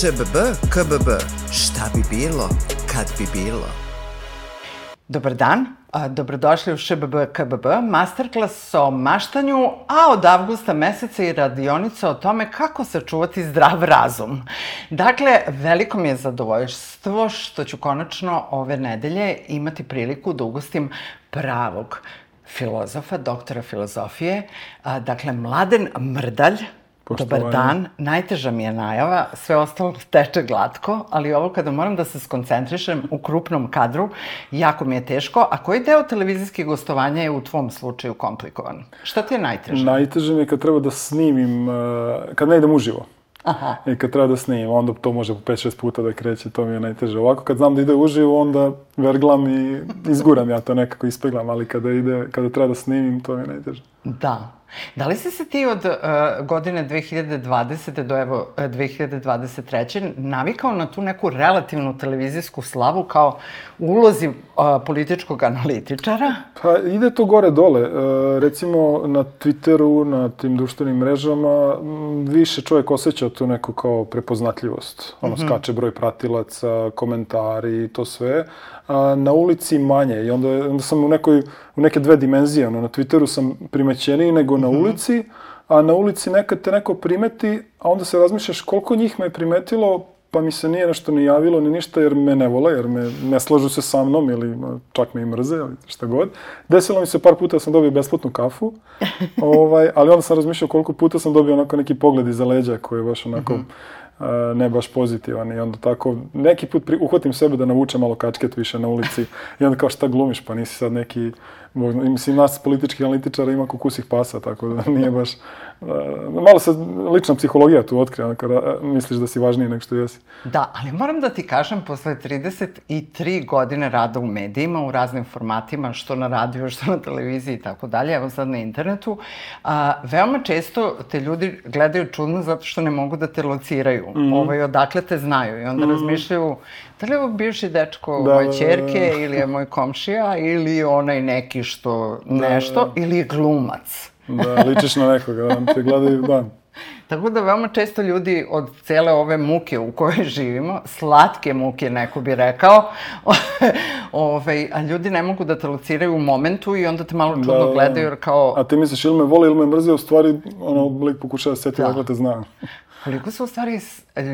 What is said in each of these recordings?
ŠBB, KBB, šta bi bilo, kad bi bilo? Dobar dan, dobrodošli u ŠBB KBB, masterclass o maštanju, a od avgusta meseca i radionica o tome kako sačuvati zdrav razum. Dakle, veliko mi je zadovoljstvo što ću konačno ove nedelje imati priliku da ugostim pravog filozofa, doktora filozofije, dakle, Mladen Mrdalj, Poštovanje. Dobar dan, najteža mi je najava, sve ostalo teče glatko, ali ovo kada moram da se skoncentrišem u krupnom kadru, jako mi je teško. A koji deo televizijskih gostovanja je u tvom slučaju komplikovan? Šta ti je najteže? Najteže mi je kad treba da snimim, uh, kad ne idem uživo. Aha. I kad treba da snimim, onda to može po 5-6 puta da kreće, to mi je najteže. Ovako kad znam da ide uživo, onda verglam i izguram ja to nekako, ispeglam, ali kada, ide, kada treba da snimim, to mi je najteže. Da. Da li si se ti od uh, godine 2020. do evo uh, 2023. navikao na tu neku relativnu televizijsku slavu kao ulozi uh, političkog analitičara? Pa ide to gore dole. E, recimo na Twitteru, na tim društvenim mrežama, m, više čovjek osjeća tu neku kao prepoznatljivost. Ono, Mhm. skače broj pratilaca, komentari i to sve. A na ulici manje. I onda, onda sam u, nekoj, u neke dve dimenzije. Ono, na Twitteru sam primećeniji nego na Mhm. ulici, a na ulici nekad te neko primeti, a onda se razmišljaš koliko njih me je primetilo, pa mi se nije nešto ni javilo ni ništa jer me ne vole, jer me ne slažu se sa mnom ili čak me i mrze ili šta god. Desilo mi se par puta da sam dobio besplatnu kafu, ovaj, ali onda sam razmišljao koliko puta sam dobio onako neki pogled iza leđa koji je baš onako a, ne baš pozitivan i onda tako neki put pri, uhvatim sebe da navučem malo kačket više na ulici i onda kao šta glumiš pa nisi sad neki mislim nas političkih analitičara ima kukusih pasa tako da nije baš a, malo se lična psihologija tu otkrije ono, kada misliš da si važniji nego što jesi Da, ali moram da ti kažem, posle 33 godine rada u medijima, u raznim formatima, što na radiju, što na televiziji i tako dalje, evo sad na internetu, a, veoma često te ljudi gledaju čudno zato što ne mogu da te lociraju. Mhm. Ovaj, odakle te znaju i onda razmišljaju da li je ovo bivši dečko Da, moje da, da, čerke da. ili je moj komšija ili onaj neki što nešto ili je glumac. da ličiš na nekoga da te gledaju da Tako da veoma često ljudi od cele ove muke u kojoj živimo, slatke muke neko bi rekao, ovaj, a ljudi ne mogu da te lociraju u momentu i onda te malo čudno Da, da. gledaju jer kao, a ti misliš ili me voli ili me mrze u stvari ono lik pokušava da se seti Da. dakle te zna koliko su u stvari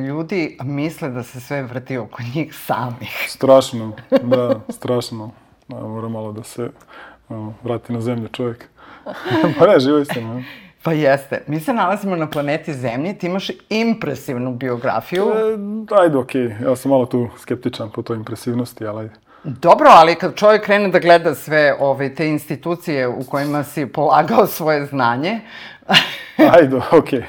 ljudi misle da se sve vrti oko njih samih. Strašno, da, strašno. Da, mora malo da se ono, vrati na zemlju čovjek. pa ne, živo istina. Pa jeste. Mi se nalazimo na planeti Zemlji, ti imaš impresivnu biografiju. E, ajde, okej, ja sam malo tu skeptičan po toj impresivnosti, ali ajde. Dobro, ali kad čovjek krene da gleda sve ove, te institucije u kojima si polagao svoje znanje, Ajde, okej.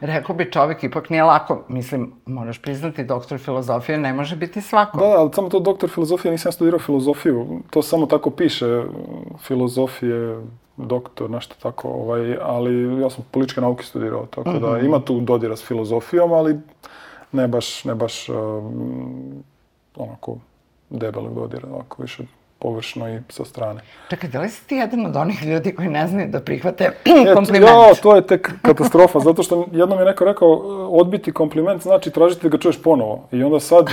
Rekao bi čovjek, ipak nije lako. Mislim, moraš priznati, doktor filozofije ne može biti svako. Da, da, ali samo to doktor filozofije, nisam studirao filozofiju. To samo tako piše, filozofije, doktor, nešto tako, ovaj, ali ja sam političke nauke studirao, tako da ima tu dodira s filozofijom, ali ne baš, ne baš um, onako debelog dodira, ovako više površno i sa strane. Čekaj, da li si ti jedan od onih ljudi koji ne znaju da prihvate E, kompliment? Ja, to je tek katastrofa, zato što jednom je neko rekao, odbiti kompliment znači tražiti da ga čuješ ponovo. I onda sad,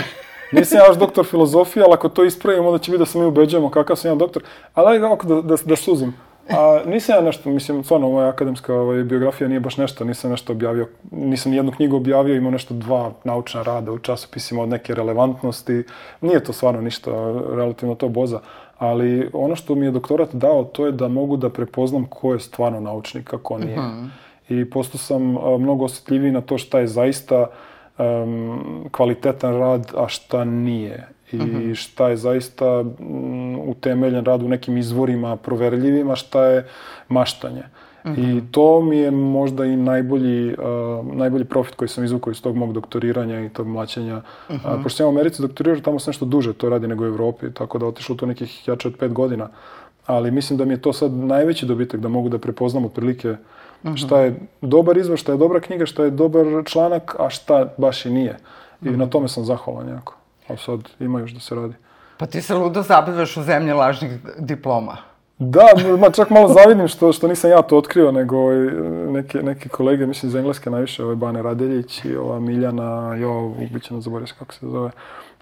nisam ja doktor filozofije, ali ako to ispravimo, onda će biti da se mi ubeđujemo kakav sam ja doktor. Ali ajde ovako da, da, da suzim. A, nisam ja nešto, mislim, stvarno, moja akademska ovaj, biografija nije baš nešto, nisam nešto objavio, nisam ni jednu knjigu objavio, imao nešto dva naučna rada u časopisima od neke relevantnosti. Nije to stvarno ništa, relativno to boza. Ali ono što mi je doktorat dao, to je da mogu da prepoznam ko je stvarno naučnik, a ko nije. I postao sam a, mnogo osjetljiviji na to šta je zaista em, kvalitetan rad, a šta nije. I šta je zaista mm, utemeljen rad u nekim izvorima proverljivima, šta je maštanje. I to mi je možda i najbolji, uh, najbolji profit koji sam izvukao iz tog mog doktoriranja i tog mlaćenja. A, pošto sam u Americi doktorirao, tamo sam nešto duže to radi nego u Evropi, tako da otišlo to nekih jače od pet godina. Ali mislim da mi je to sad najveći dobitak, da mogu da prepoznam otprilike šta je dobar izvor, šta je dobra knjiga, šta je dobar članak, a šta baš i nije. I na tome sam zahvalan jako. A sad ima još da se radi. Pa ti se ludo zabavljaš u zemlji lažnih diploma. Da, ma čak malo zavidim što, što nisam ja to otkrio, nego ovaj, neke, neke kolege, mislim iz Engleske najviše, ovaj Bane Radeljić i ova Miljana, jo, ubićeno zaboravim kako se zove,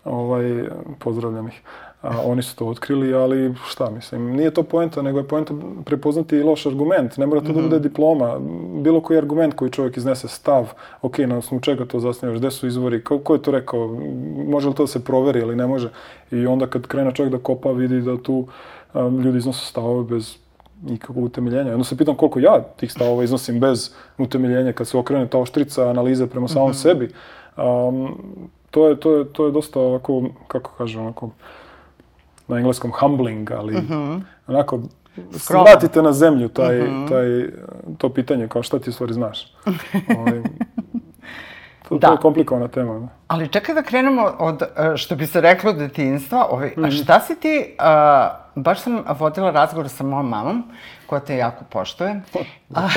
ovaj, pozdravljam ih. A, oni su to otkrili, ali šta mislim, nije to poenta, nego je poenta prepoznati i loš argument. Ne mora to mm -hmm. da bude diploma. Bilo koji argument koji čovjek iznese stav, ok, na osnovu čega to zasnivaš, gde su izvori, ko, ko je to rekao, može li to da se proveri ili ne može. I onda kad krene čovjek da kopa, vidi da tu um, ljudi iznose stavove bez nikakvog utemeljenja. Onda se pitam koliko ja tih stavova iznosim bez utemeljenja kad se okrene ta oštrica analize prema samom mm -hmm. sebi. Um, to je, to je, to je dosta ovako, kako kažem, onako, na engleskom humbling, ali -hmm. onako, vratite na zemlju taj, -hmm. taj, to pitanje, kao šta ti u stvari znaš. ovaj, to, da. to je komplikovana tema. Da. Ali čekaj da krenemo od, e, što bi se reklo, od detinstva. Ovaj, mm -hmm. A mhm. šta si ti, uh, baš sam vodila razgovor sa mojom mamom, koja te jako poštuje. a,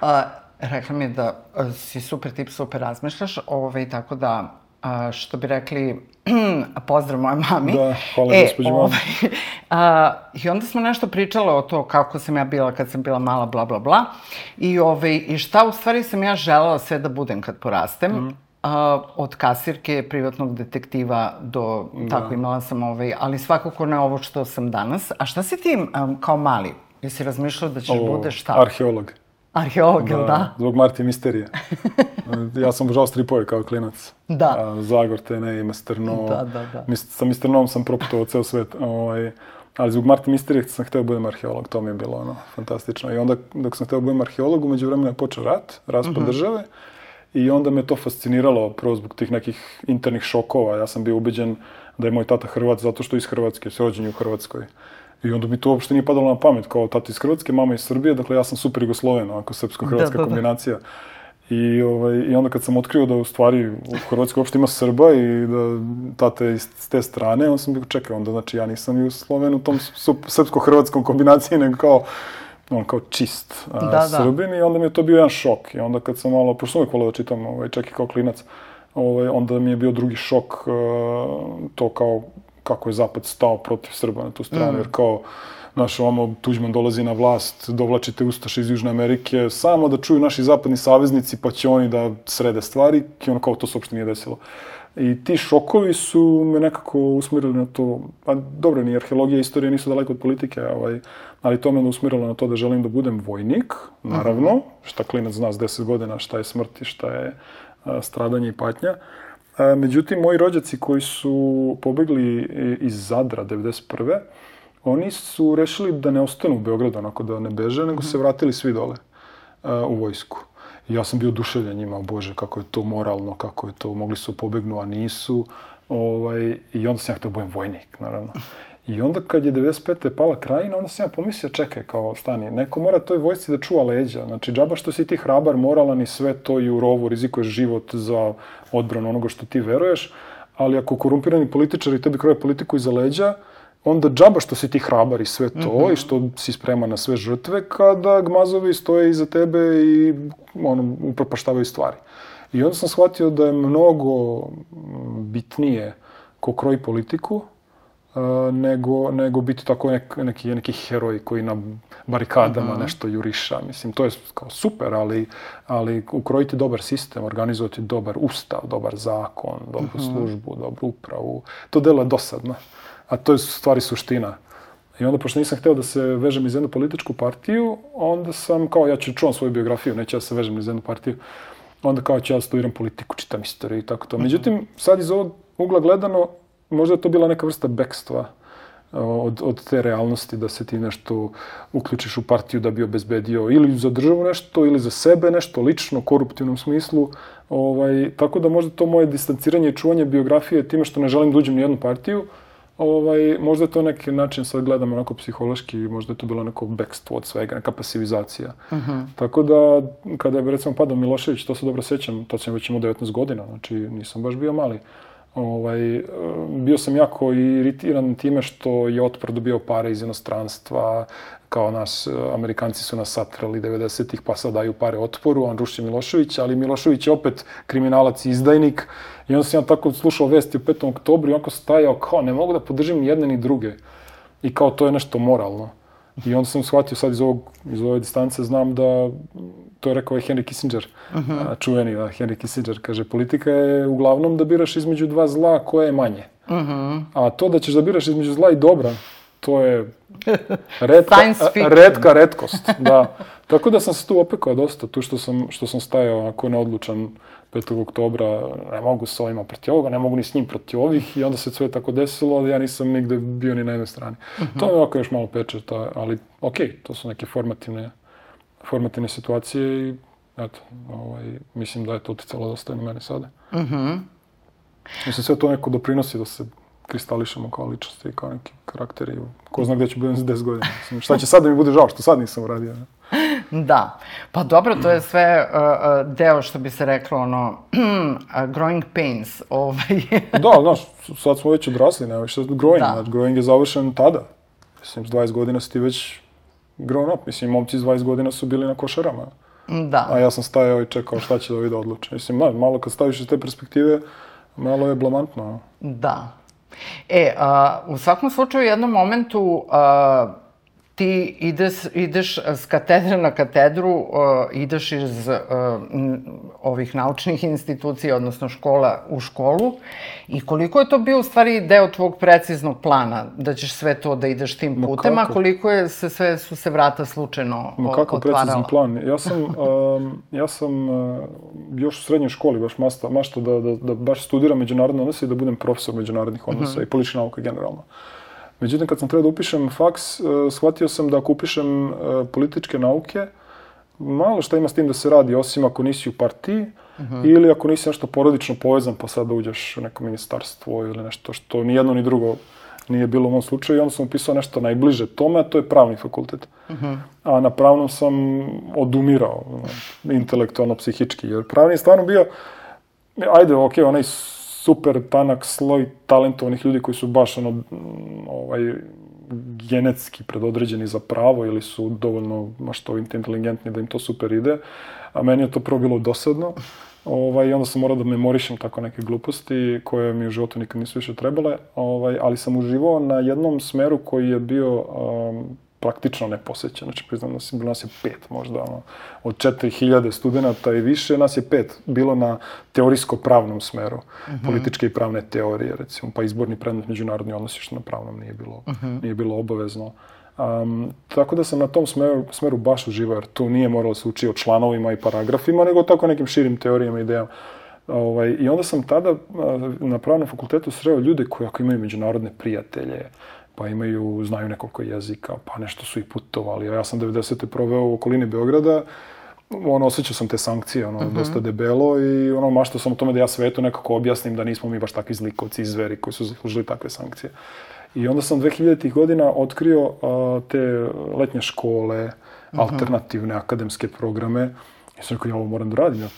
a, rekla mi je da si super tip, super razmišljaš, ovaj, tako da a, što bi rekli, pozdrav moje mami. Da, hvala e, gospođi mami. Ovaj, a, I onda smo nešto pričale o to kako sam ja bila kad sam bila mala, bla, bla, bla. I, ovaj, i šta u stvari sam ja želela sve da budem kad porastem. Mm. A, od kasirke, privatnog detektiva do, da. tako imala sam ovaj, ali svakako ne ovo što sam danas. A šta si ti um, kao mali? Jesi razmišljao da ćeš o, budeš šta? Arheolog. Arheolog, da, da? Zbog Marti Misterije. ja sam obožao stripove kao klinac. Da. A, Zagor, Tene, Masterno. Da, da, da. Mis, sa Masternom sam proputovao ceo svet. Ovaj, ali zbog Marti Misterije sam hteo da budem arheolog, to mi je bilo ono, fantastično. I onda dok sam hteo da budem arheolog, umeđu vremena je počeo rat, raspad mm -hmm. države. I onda me to fasciniralo, prvo zbog tih nekih internih šokova. Ja sam bio ubeđen da je moj tata Hrvat zato što je iz Hrvatske, se rođen u Hrvatskoj. I onda mi to uopšte nije padalo na pamet, kao tata iz Hrvatske, mama iz Srbije, dakle ja sam super Jugosloven, onako srpsko-hrvatska da, da, da. kombinacija. I, ovaj, I onda kad sam otkrio da u stvari u Hrvatskoj uopšte ima Srba i da tata je iz te strane, onda sam bio čekao, onda znači ja nisam Jugosloven u tom srpsko-hrvatskom kombinaciji, nego kao on kao čist a, da, da. Srbin i onda mi je to bio jedan šok. I onda kad sam malo, pošto sam uvijek volio da čitam, ovaj, čak i kao klinac, ovaj, onda mi je bio drugi šok uh, to kao kako je Zapad stao protiv Srba na tu stranu, mm. jer kao, naš ovamo Tuđman dolazi na vlast, dovlačite Ustaše iz Južne Amerike, samo da čuju naši zapadni saveznici, pa će oni da srede stvari, i ono kao to se uopšte nije desilo. I ti šokovi su me nekako usmjerili na to, pa dobro, ni arheologija i istorija nisu daleko od politike, ovaj, ali to me usmjerilo na to da želim da budem vojnik, naravno, mm -hmm. šta klinac zna s 10 godina, šta je smrt i šta je a, stradanje i patnja. A, međutim, moji rođaci koji su pobegli iz Zadra 91. Oni su rešili da ne ostanu u Beogradu, onako da ne beže, nego se vratili svi dole u vojsku. I ja sam bio oduševljen njima, bože, kako je to moralno, kako je to, mogli su pobegnu, a nisu. Ovaj, I onda sam ja htio da budem vojnik, naravno. I onda kad je 95. pala krajina, onda sam ja pomislio, čekaj, kao stani, neko mora toj vojsci da čuva leđa. Znači, džaba što si ti hrabar, moralan i sve to i u rovu rizikuješ život za odbranu onoga što ti veruješ, ali ako korumpirani političari tebi kroje politiku iza leđa, onda džaba što si ti hrabar i sve to mm -hmm. i što si spreman na sve žrtve kada gmazovi stoje iza tebe i ono, upropaštavaju stvari. I onda sam shvatio da je mnogo bitnije ko kroji politiku, nego, nego biti tako nek, neki, neki heroj koji na barikadama mm -hmm. nešto juriša. Mislim, to je kao super, ali, ali ukrojiti dobar sistem, organizovati dobar ustav, dobar zakon, dobru mm -hmm. službu, dobru upravu, to delo je dosadno. A to je stvari suština. I onda, pošto nisam hteo da se vežem iz jednu političku partiju, onda sam, kao, ja ću čuvam svoju biografiju, neću ja da se vežem iz jednu partiju, onda kao ću ja da studiram politiku, čitam istoriju i tako to. Mhm. Međutim, sad iz ovog ugla gledano, možda je to bila neka vrsta bekstva od, od te realnosti da se ti nešto uključiš u partiju da bi obezbedio ili za državu nešto ili za sebe nešto lično, koruptivnom smislu. Ovaj, tako da možda to moje distanciranje i čuvanje biografije time što ne želim da uđem ni jednu partiju, ovaj, možda je to neki način, sad gledam onako psihološki, možda je to bilo neko bekstvo od svega, neka pasivizacija. Uh mhm. -huh. Tako da, kada je recimo padao Milošević, to se dobro sećam, to sam već imao 19 godina, znači nisam baš bio mali. Ovaj, bio sam jako iritiran time što je otpor dobio pare iz inostranstva, kao nas, Amerikanci su nas satrali 90-ih, pa sad daju pare otporu, on ruši Milošević, ali Milošević je opet kriminalac i izdajnik. I onda sam ja tako slušao vesti u 5. oktobru i onako stajao kao ne mogu da podržim ni jedne ni druge. I kao to je nešto moralno. I onda sam shvatio sad iz, ovog, iz ove distance, znam da, to je rekao je Henry Kissinger, uh -huh. čuveni a, Henry Kissinger, kaže, politika je uglavnom da biraš između dva zla koje je manje. Uh -huh. A to da ćeš da biraš između zla i dobra, to je redka, redka redkost. Da. Tako da sam se tu opekao dosta, tu što sam, što sam stajao onako neodlučan 5. oktobra, ne mogu s ovima protiv ovoga, ne mogu ni s njim protiv ovih i onda se sve tako desilo, ali ja nisam nigde bio ni na jednoj strani. Uh -huh. To me ovako još malo peče, ta, ali okej, okay, to su neke formativne, formativne situacije i eto, ovaj, mislim da je to uticalo dosta na mene sada. Uh -huh. Mislim, sve to neko doprinosi da se kristališemo kao ličnosti i kao neki karakteri. Ko zna gde ću budem za 10 godina. Mislim, šta će sad da mi bude žao što sad nisam uradio. Ne? Da. Pa dobro, to je sve uh, deo, što bi se reklo, ono, growing pains. Ovaj. da, znaš, sad smo već odrasli, nema više growing. Da. Znači, growing je završen tada. Mislim, s 20 godina si ti već grown up. Mislim, momci s 20 godina su bili na košarama. Da. A ja sam stajao i čekao šta će da ovi da odluče. Mislim, da, malo kad staviš iz te perspektive, malo je blamantno. Da. E, a, u svakom slučaju, u jednom momentu a, ti ideš, ideš s katedre na katedru, uh, ideš iz uh, ovih naučnih institucija, odnosno škola u školu i koliko je to bio u stvari deo tvog preciznog plana, da ćeš sve to da ideš tim putem, a koliko je se sve, su se vrata slučajno Ma kako otvarala? precizan plan? Ja sam, um, ja sam uh, još u srednjoj školi baš mašta, mašta da, da, da baš studiram međunarodne odnose i da budem profesor međunarodnih odnosa uh -huh. i političke nauke generalno. Međutim, kad sam trebao da upišem faks, uh, shvatio sam da ako upišem uh, političke nauke, malo šta ima s tim da se radi, osim ako nisi u partiji, uh mhm. -huh. ili ako nisi nešto porodično povezan, pa sad da uđeš u neko ministarstvo ili nešto što ni jedno ni drugo nije bilo u mom slučaju. I onda sam upisao nešto najbliže tome, a to je pravni fakultet. Uh mhm. -huh. A na pravnom sam odumirao, intelektualno, psihički, jer pravni je stvarno bio, ajde, ok, onaj super tanak sloj talentovanih ljudi koji su baš ono, ovaj, genetski predodređeni za pravo ili su dovoljno maštoviti, inteligentni da im to super ide. A meni je to prvo bilo dosadno. Ovaj, onda sam morao da memorišem tako neke gluposti koje mi u životu nikad nisu više trebale, ovaj, ali sam uživao na jednom smeru koji je bio um, praktično neposećen. Znači, priznam da bilo nas je pet možda, ono, od 4000 studenta i više, nas je pet bilo na teorijsko-pravnom smeru, uh mhm. -huh. političke i pravne teorije, recimo, pa izborni predmet međunarodni odnosi, što na pravnom nije bilo, uh mhm. -huh. nije bilo obavezno. Um, tako da sam na tom smeru, smeru baš uživao, jer tu nije moralo da se uči o članovima i paragrafima, nego tako nekim širim teorijama i idejama. Ovaj, I onda sam tada na pravnom fakultetu sreo ljude koji ako imaju međunarodne prijatelje, pa imaju, znaju nekoliko jezika, pa nešto su i putovali. Ja sam 90. proveo u okolini Beograda, ono, osjećao sam te sankcije, ono, uh mhm. -huh. dosta debelo i ono, maštao sam o tome da ja svetu nekako objasnim da nismo mi baš takvi zlikovci i zveri koji su zaslužili takve sankcije. I onda sam 2000. godina otkrio uh, te letnje škole, uh mhm. -huh. alternativne akademske programe, Ja sam rekao, ja ovo moram da radim. Ja,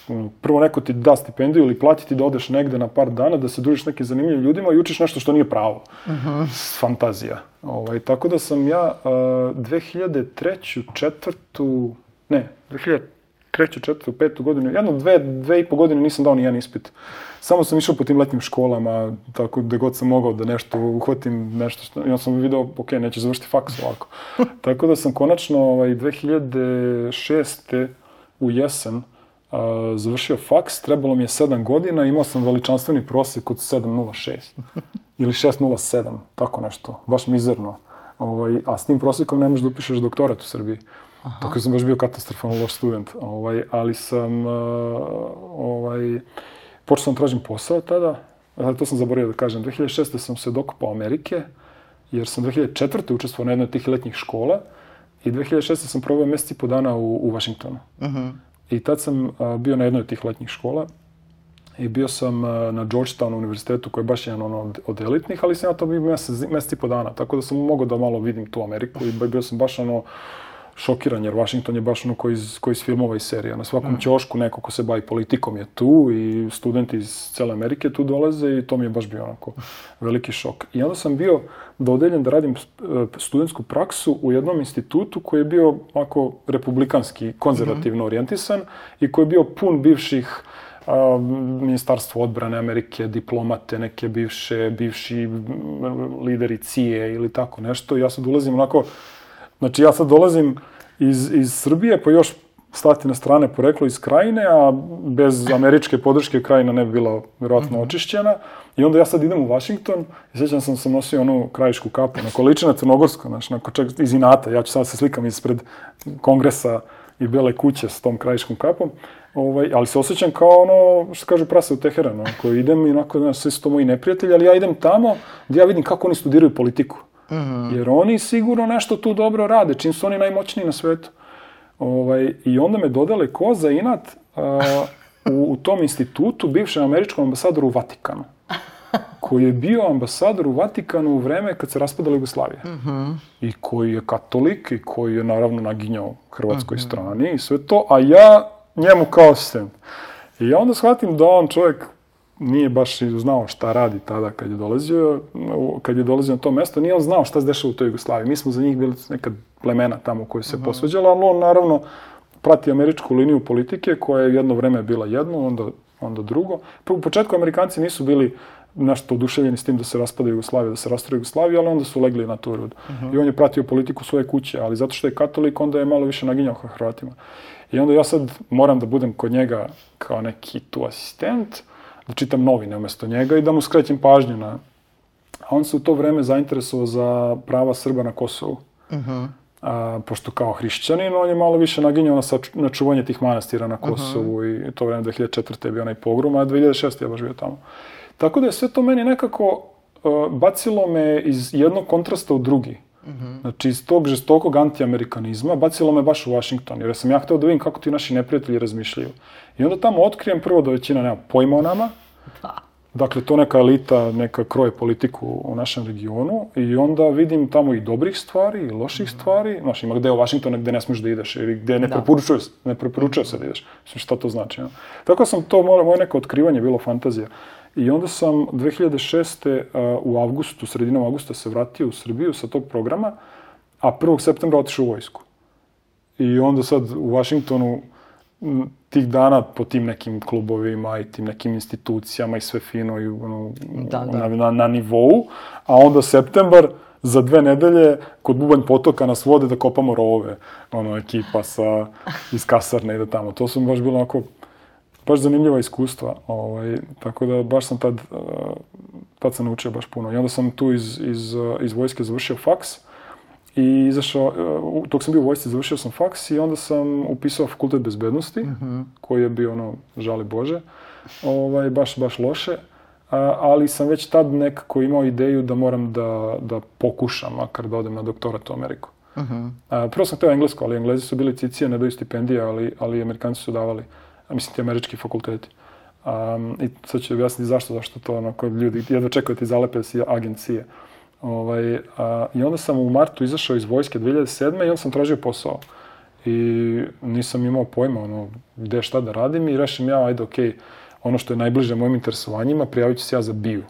prvo neko ti da stipendiju ili platiti da odeš negde na par dana, da se družiš s nekim zanimljivim ljudima i učiš nešto što nije pravo. Uh mhm. -huh. Fantazija. Ovaj, tako da sam ja uh, 2003. četvrtu, ne, 2003. četvrtu, petu godinu, jedno dve, dve i po godine nisam dao ni jedan ispit. Samo sam išao po tim letnjim školama, tako da god sam mogao da nešto uhvatim, nešto što, i onda sam video, ok, neće završiti faks ovako. tako da sam konačno ovaj, 2006 u jesen uh, završio faks, trebalo mi je 7 godina, imao sam veličanstveni prosek od 7.06 ili 6.07, tako nešto, baš mizerno. Ovaj, a s tim prosekom ne možeš da upišeš doktorat u Srbiji. Aha. Tako da sam baš bio katastrofalno loš student. Ovaj, ali sam, uh, ovaj, počeo sam tražim posao tada, to sam zaboravio da kažem, 2006. sam se dokopao Amerike, jer sam 2004. učestvovao na jednoj od tih letnjih škola, I 2006. sam probao mjeseci i po dana u, u Washingtonu. Uh -huh. I tad sam a, bio na jednoj od tih letnjih škola. I bio sam a, na Georgetown univerzitetu koji je baš jedan ono, od, od elitnih, ali sam ja to bio mjesec, mjesec i po dana. Tako da sam mogao da malo vidim tu Ameriku i bio sam baš ono šokiran, jer Washington je baš ono koji iz, koji iz filmova i serija. Na svakom mm. ćošku neko ko se bavi politikom je tu i studenti iz cele Amerike tu dolaze i to mi je baš bio onako veliki šok. I onda sam bio dodeljen da radim e, studentsku praksu u jednom institutu koji je bio onako republikanski, konzervativno mm. orijentisan i koji je bio pun bivših a, ministarstvo odbrane Amerike, diplomate, neke bivše, bivši lideri CIA ili tako nešto. I ja sad ulazim onako Znači ja sad dolazim iz, iz Srbije, pa još stati na strane poreklo iz krajine, a bez američke podrške krajina ne bi bila vjerojatno očišćena. I onda ja sad idem u Washington i sjećam sam sam nosio onu krajišku kapu, na količina crnogorska, znači, na čak iz inata. Ja ću sad se slikam ispred kongresa i bele kuće s tom krajiškom kapom. Ovaj, ali se osjećam kao ono, što kažu prase u Teheranu, koji idem i onako, znaš, sve su to moji neprijatelji, ali ja idem tamo gdje ja vidim kako oni studiraju politiku. Jer oni sigurno nešto tu dobro rade, čim su oni najmoćniji na svetu. Ovaj, I onda me dodale ko za inat a, u, u tom institutu bivšem američkom ambasadoru u Vatikanu. Koji je bio ambasador u Vatikanu u vreme kad se raspadala Jugoslavija. I koji je katolik i koji je naravno naginjao hrvatskoj strani i sve to, a ja njemu kao asistent. I ja onda shvatim da on čovjek nije baš znao šta radi tada kad je dolazio, kad je dolazio na to mesto, nije on znao šta se dešava u toj Jugoslaviji. Mi smo za njih bili neka plemena tamo koje se posveđala, ali on naravno prati američku liniju politike koja je jedno vreme bila jedno, onda, onda drugo. Prvo, u početku Amerikanci nisu bili nešto oduševljeni s tim da se raspada Jugoslavija, da se rastroji Jugoslavija, ali onda su legli na tu rudu. I on je pratio politiku svoje kuće, ali zato što je katolik, onda je malo više naginjao ka Hrvatima. I onda ja sad moram da budem kod njega kao neki tu asistent, da čitam novine umjesto njega i da mu skrećem pažnju na... A on se u to vreme zainteresovao za prava Srba na Kosovu. A, pošto kao hrišćanin, on je malo više naginjao na, sač- na čuvanje tih manastira na Kosovu i to vreme 2004. je bio onaj pogrom, a 2006. je baš bio tamo. Tako da je sve to meni nekako uh, bacilo me iz jednog kontrasta u drugi. Znači, iz tog žestokog antiamerikanizma bacilo me baš u Washington, jer sam ja htio da vidim kako ti naši neprijatelji razmišljaju. I onda tamo otkrijem prvo da većina nema pojma o nama, Dakle, to neka elita, neka kroje politiku u našem regionu i onda vidim tamo i dobrih stvari i loših stvari. Znaš, ima gde u Washingtonu gde ne smiješ da ideš ili gde ne, preporučuje, ne preporučuje se da ideš. Mislim, šta to znači? Ja? Tako sam to, moje, moje neko otkrivanje bilo fantazija. I onda sam 2006. a, u avgustu, sredinom avgusta se vratio u Srbiju sa tog programa, a 1. septembra otišao u vojsku. I onda sad u Washingtonu m, tih dana po tim nekim klubovima i tim nekim institucijama i sve fino i ono, Da, da. Na, na, na nivou, a onda septembar za dve nedelje kod Bubanj potoka nas vode da kopamo rovove, ono, ekipa sa, iz kasarne ide tamo. To su mi baš bilo onako, baš zanimljiva iskustva, ovaj, tako da baš sam tad, uh, tad sam naučio baš puno. I onda sam tu iz, iz, uh, iz vojske završio faks, i izašao, dok sam bio u vojsci, završio sam faks i onda sam upisao fakultet bezbednosti, koji je bio ono, žali Bože, ovaj, baš, baš loše. A, ali sam već tad nekako imao ideju da moram da, da pokušam, makar da odem na doktorat u Ameriku. A, prvo sam htio englesko, ali englezi su bili cicije, ne daju stipendije, ali, ali amerikanci su davali, a mislim ti američki fakulteti. Um, I sad ću objasniti zašto, zašto to ono, kod ljudi jedva čekaju da ti zalepe si agencije. Ovaj, a, I onda sam u martu izašao iz vojske 2007. i onda sam tražio posao. I nisam imao pojma ono, gde šta da radim i rešim ja, ajde, okej, ono što je najbliže mojim interesovanjima, prijavit ću se ja za BIU.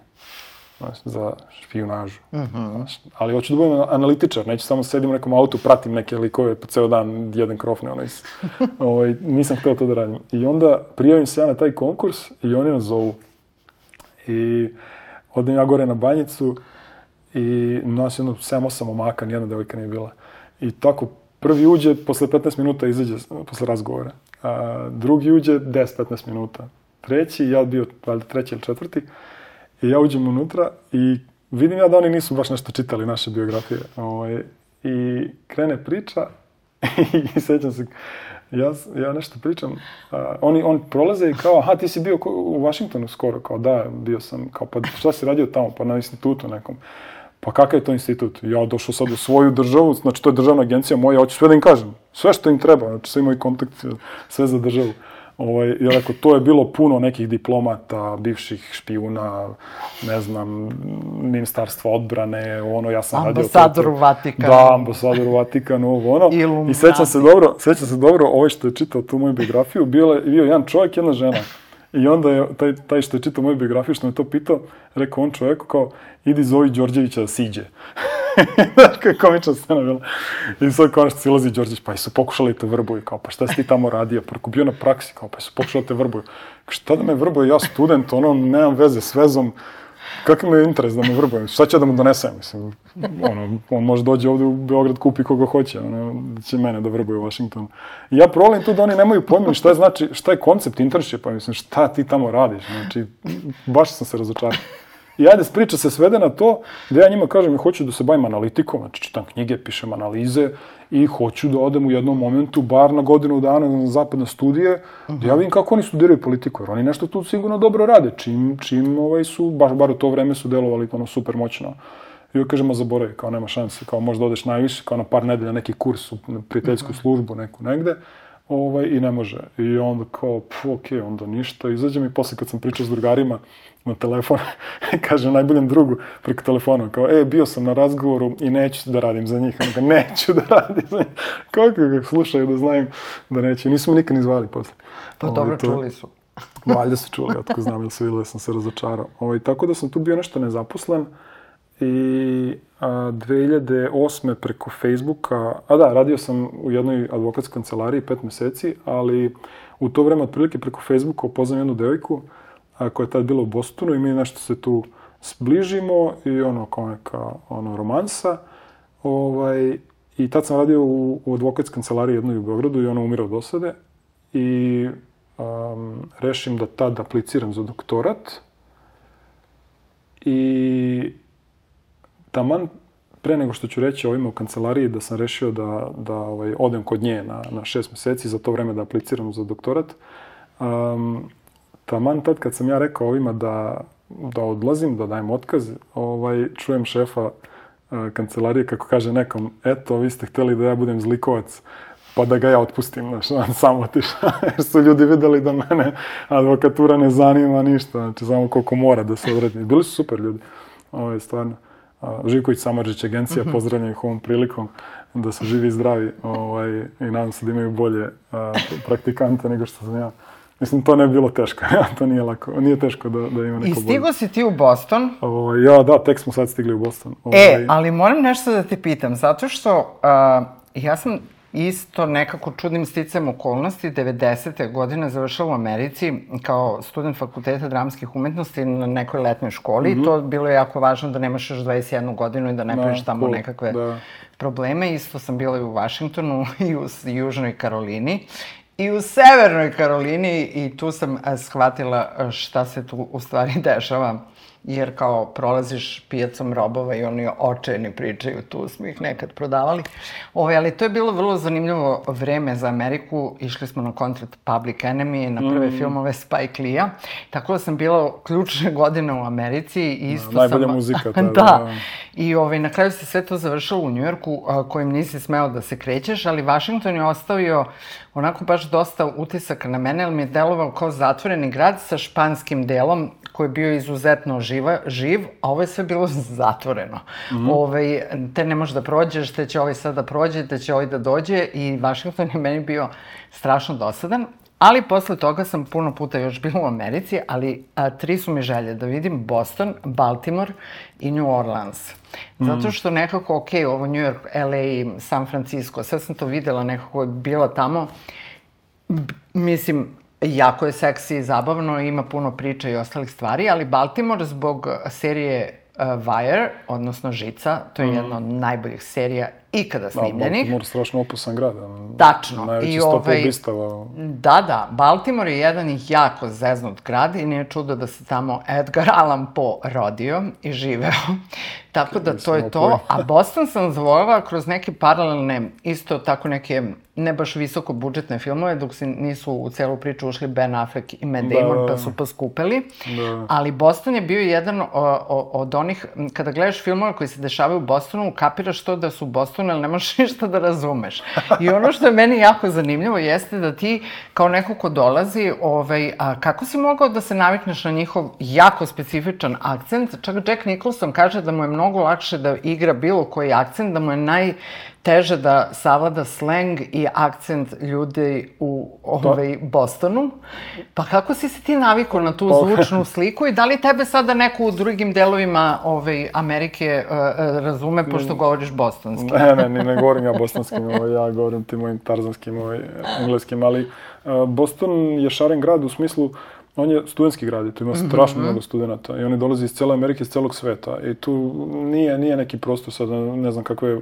Znaš, za špijunažu. Znaš, ali hoću da budem analitičar, neću samo sedim u nekom autu, pratim neke likove po ceo dan, jedan krofne, ono is. ovaj, nisam hteo to da radim. I onda prijavim se ja na taj konkurs i oni nas zovu. I odem ja gore na banjicu i nas je jedno 7-8 momaka, nijedna devojka nije bila. I tako, prvi uđe, posle 15 minuta izađe posle razgovora. A, drugi uđe 10-15 minuta. Treći, ja bio valjda treći ili četvrti, i ja uđem unutra i vidim ja da oni nisu baš nešto čitali naše biografije. Ovaj, I krene priča i sećam se, ja, ja nešto pričam, a, oni, on prolaze i kao, aha, ti si bio u Washingtonu skoro, kao da, bio sam, kao, pa šta si radio tamo, pa na institutu nekom. Pa kakav je to institut? Ja došao sad u svoju državu, znači to je državna agencija moja, hoću sve da im kažem, sve što im treba, znači sve imaju kontakt, sve za državu. Ovaj, I rekao, to je bilo puno nekih diplomata, bivših špijuna, ne znam, ministarstva odbrane, ono, ja sam radio... Ambasador u Vatikanu. Da, ambasador u Vatikanu, ovo, ono. Illuminati. I sećam se dobro, sećam se dobro, ovaj što je čitao tu moju biografiju, bio je bio jedan čovjek, jedna žena. I onda je taj, taj što je čitao moju biografiju, što me to pitao, rekao on čovjeku kao, idi zovi Đorđevića da siđe. Znaš kako je komična scena bila. I sad konačno silazi Đorđević, pa su pokušali da te vrbuju, kao, pa šta si ti tamo radio, rekao, bio na praksi, kao, pa su pokušali da te vrbuju. Šta da me vrbuju, ja student, ono, nemam veze s vezom, Kakav me interes da mu vrbujem? Šta će da mu donesem? Mislim, ono, on može dođe ovde u Beograd, kupi koga hoće, ono, će mene da vrbuje u Washingtonu. I ja provalim tu da oni nemaju pojma šta je, znači, šta je koncept internshipa, mislim, šta ti tamo radiš, znači, baš sam se razočarao. I ajde, priča se svede na to da ja njima kažem, ja hoću da se bavim analitikom, znači čitam knjige, pišem analize i hoću da odem u jednom momentu, bar na godinu dana na zapadne studije, uh -huh. da ja vidim kako oni studiraju politiku, jer oni nešto tu sigurno dobro rade, čim, čim ovaj su, baš bar u to vreme su delovali ono super moćno. I joj kažemo, zaboravi, kao nema šanse, kao možda odeš najviše, kao na par nedelja neki kurs u prijateljsku službu neku negde, ovaj, i ne može. I onda kao, pf, ok, onda ništa, izađem i posle kad sam pričao s drugarima, na telefon, kaže najboljem drugu preko telefona, kao, e, bio sam na razgovoru i neću da radim za njih. Ono, neću da radim za njih. Kako ga slušaju da znam da neće. Nismo nikad ni zvali posle. Pa dobro, ovaj, to, čuli su. Valjda su čuli, ja tako znam, ili su videli, sam se razočarao. Ovaj, tako da sam tu bio nešto nezaposlen i a, 2008. preko Facebooka, a da, radio sam u jednoj advokatskoj kancelariji pet meseci, ali u to vreme otprilike preko Facebooka upoznam jednu devojku, a, koja je tad bila u Bostonu i mi nešto se tu sbližimo i ono kao neka ono, romansa. Ovaj, I tad sam radio u, u advokatskoj kancelariji jednoj u Beogradu i ona umira od osade. I um, rešim da tad apliciram za doktorat. I taman pre nego što ću reći ovima u kancelariji da sam rešio da, da ovaj, odem kod nje na, na šest meseci, za to vreme da apliciram za doktorat, um, taman tad kad sam ja rekao ovima da, da odlazim, da dajem otkaz, ovaj, čujem šefa uh, kancelarije kako kaže nekom, eto, vi ste hteli da ja budem zlikovac, pa da ga ja otpustim, znaš, on sam otišao, jer su ljudi videli da mene advokatura ne zanima ništa, znači samo koliko mora da se odredi. Bili su super ljudi, ovo je stvarno. Živković Samarđić agencija, mm -hmm. pozdravljam ih ovom prilikom da su živi i zdravi ovaj, i nadam se da imaju bolje a, praktikante nego što sam ja. Mislim, to ne bi bilo teško. to nije lako. Nije teško da, da ima neko I stigo bolje. si ti u Boston? Ovo, ovaj, ja, da, tek smo sad stigli u Boston. Ovo, e, ovaj- ali moram nešto da te pitam, zato što uh, ja sam isto nekako čudnim sticam okolnosti 90. godine završila u Americi kao student fakulteta dramskih umetnosti na nekoj letnoj školi. Mm -hmm. To bilo je jako važno da nemaš još 21 godinu i da ne praviš da, tamo cool. nekakve da. probleme. Isto sam bila i u Vašingtonu i u Južnoj Karolini i u Severnoj Karolini i tu sam shvatila šta se tu u stvari dešava jer kao prolaziš pijacom robova i oni očajni pričaju, tu smo ih nekad prodavali. Ove, ovaj, ali to je bilo vrlo zanimljivo vreme za Ameriku. Išli smo na koncert Public Enemy, na prve mm. filmove Spike Lee-a. Tako da sam bila ključne godine u Americi i isto da, najbolja sam... muzika tada. da. da. I ovaj, na kraju se sve to završilo u Njujorku, kojim nisi smeo da se krećeš, ali Washington je ostavio onako baš dosta utisaka na mene, ali mi je delovao kao zatvoreni grad sa španskim delom koji je bio izuzetno živa, živ, a ovo je sve bilo zatvoreno. Mm -hmm. Ove, ovaj, te ne možeš da prođeš, te će ovaj sad da prođe, te će ovaj da dođe i Washington je meni bio strašno dosadan. Ali posle toga sam puno puta još bila u Americi, ali a, tri su mi želje da vidim Boston, Baltimore i New Orleans. Zato mm. što nekako, ok, ovo New York, LA, San Francisco, sve sam to videla, nekako je bila tamo. Mislim, jako je seksi i zabavno, ima puno priča i ostalih stvari, ali Baltimore zbog serije uh, Wire, odnosno Žica, to je mm. jedna od najboljih serija ikada snimljenih. Da, Baltimore je strašno opasan grad. Tačno. Najveći I stopa ovaj, ubistava. Da, da. Baltimore je jedan jako zeznut grad i nije čudo da se tamo Edgar Allan Poe rodio i živeo. Tako da to je to. A Boston sam zavoljala kroz neke paralelne, isto tako neke ne baš visoko budžetne filmove, dok se nisu u celu priču ušli Ben Affleck i Matt da, Damon, da, pa su poskupeli. Da. Ali Boston je bio jedan o, o, od onih, kada gledaš filmove koji se dešavaju u Bostonu, kapiraš to da su u Bostonu, ali nemaš ništa da razumeš. I ono što je meni jako zanimljivo jeste da ti, kao neko ko dolazi, ovaj, a, kako si mogao da se navikneš na njihov jako specifičan akcent? Čak Jack Nicholson kaže da mu je mnogo lakše da igra bilo koji akcent, da mu je naj teže da savlada sleng i akcent ljudi u ovaj, Bostonu. Pa kako si se ti navikao na tu pa- zvučnu sliku i da li tebe sada neko u drugim delovima ovaj, Amerike uh, razume pošto govoriš bostonski? Ne, ne, ne, ne govorim ja bosanskim, ovaj, ja govorim tim mojim tarzanskim, ovaj, engleskim, ali uh, Boston je šaren grad u smislu on je studentski grad i tu ima strašno mnogo studenta i oni dolaze iz cele Amerike, iz celog sveta i tu nije, nije neki prostor sad, ne znam kakve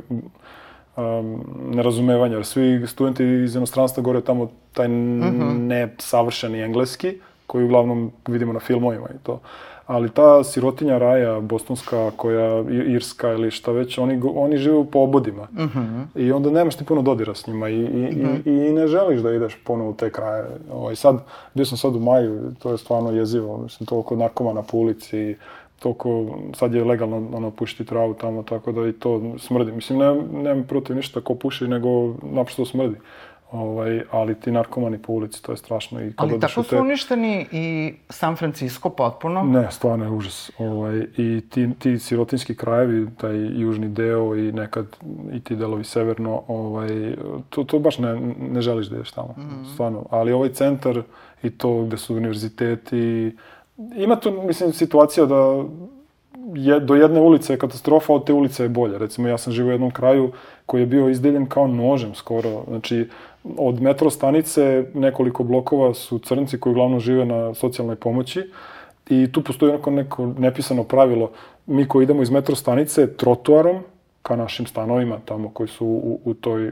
um, nerazumevanja, jer svi studenti iz inostranstva gore tamo taj nesavršeni engleski, koji uglavnom vidimo na filmovima i to. Ali ta sirotinja raja, bostonska, koja, irska ili šta već, oni, oni žive po obodima. I onda nemaš ti puno dodira s njima i, i, i, i ne želiš da ideš ponovo u te kraje. Ovaj, sad, bio sam sad u maju, to je stvarno jezivo, mislim, toliko narkomana po ulici, toliko, sad je legalno ono, pušiti travu tamo, tako da i to smrdi. Mislim, ne, nemam protiv ništa ko puši, nego naprosto smrdi. Ovaj, ali ti narkomani po ulici, to je strašno. I Ali tako su te- uništeni i San Francisco potpuno. Ne, stvarno je užas. Ovaj, I ti, ti sirotinski krajevi, taj južni deo i nekad i ti delovi severno, ovaj, to, to baš ne, ne želiš da ideš tamo. Stvarno. Ali ovaj centar i to gde su univerziteti, ima tu, mislim, situacija da je, do jedne ulice je katastrofa, od te ulice je bolje. Recimo, ja sam živio u jednom kraju koji je bio izdeljen kao nožem skoro. Znači, od metro stanice nekoliko blokova su crnci koji uglavnom žive na socijalnoj pomoći i tu postoji onako neko nepisano pravilo. Mi koji idemo iz metro stanice trotuarom ka našim stanovima tamo koji su u, u toj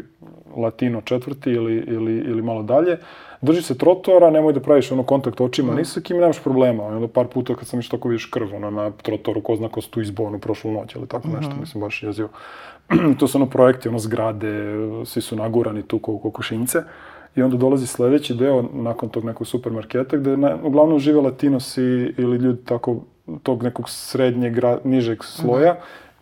latino četvrti ili, ili, ili malo dalje, drži se trotoara, nemoj da praviš ono kontakt očima ni sa kim, nemaš problema. I onda par puta kad sam išao tako vidiš krv ono, na trotoaru, ko zna ko su tu izbao ono prošlu noć ili tako nešto, mislim baš jezivo. to su ono projekti, ono zgrade, svi su nagurani tu kao kokošinjce. I onda dolazi sledeći deo, nakon tog nekog supermarketa, gde na, uglavnom žive latinosi ili ljudi tako, tog nekog srednjeg, nižeg sloja,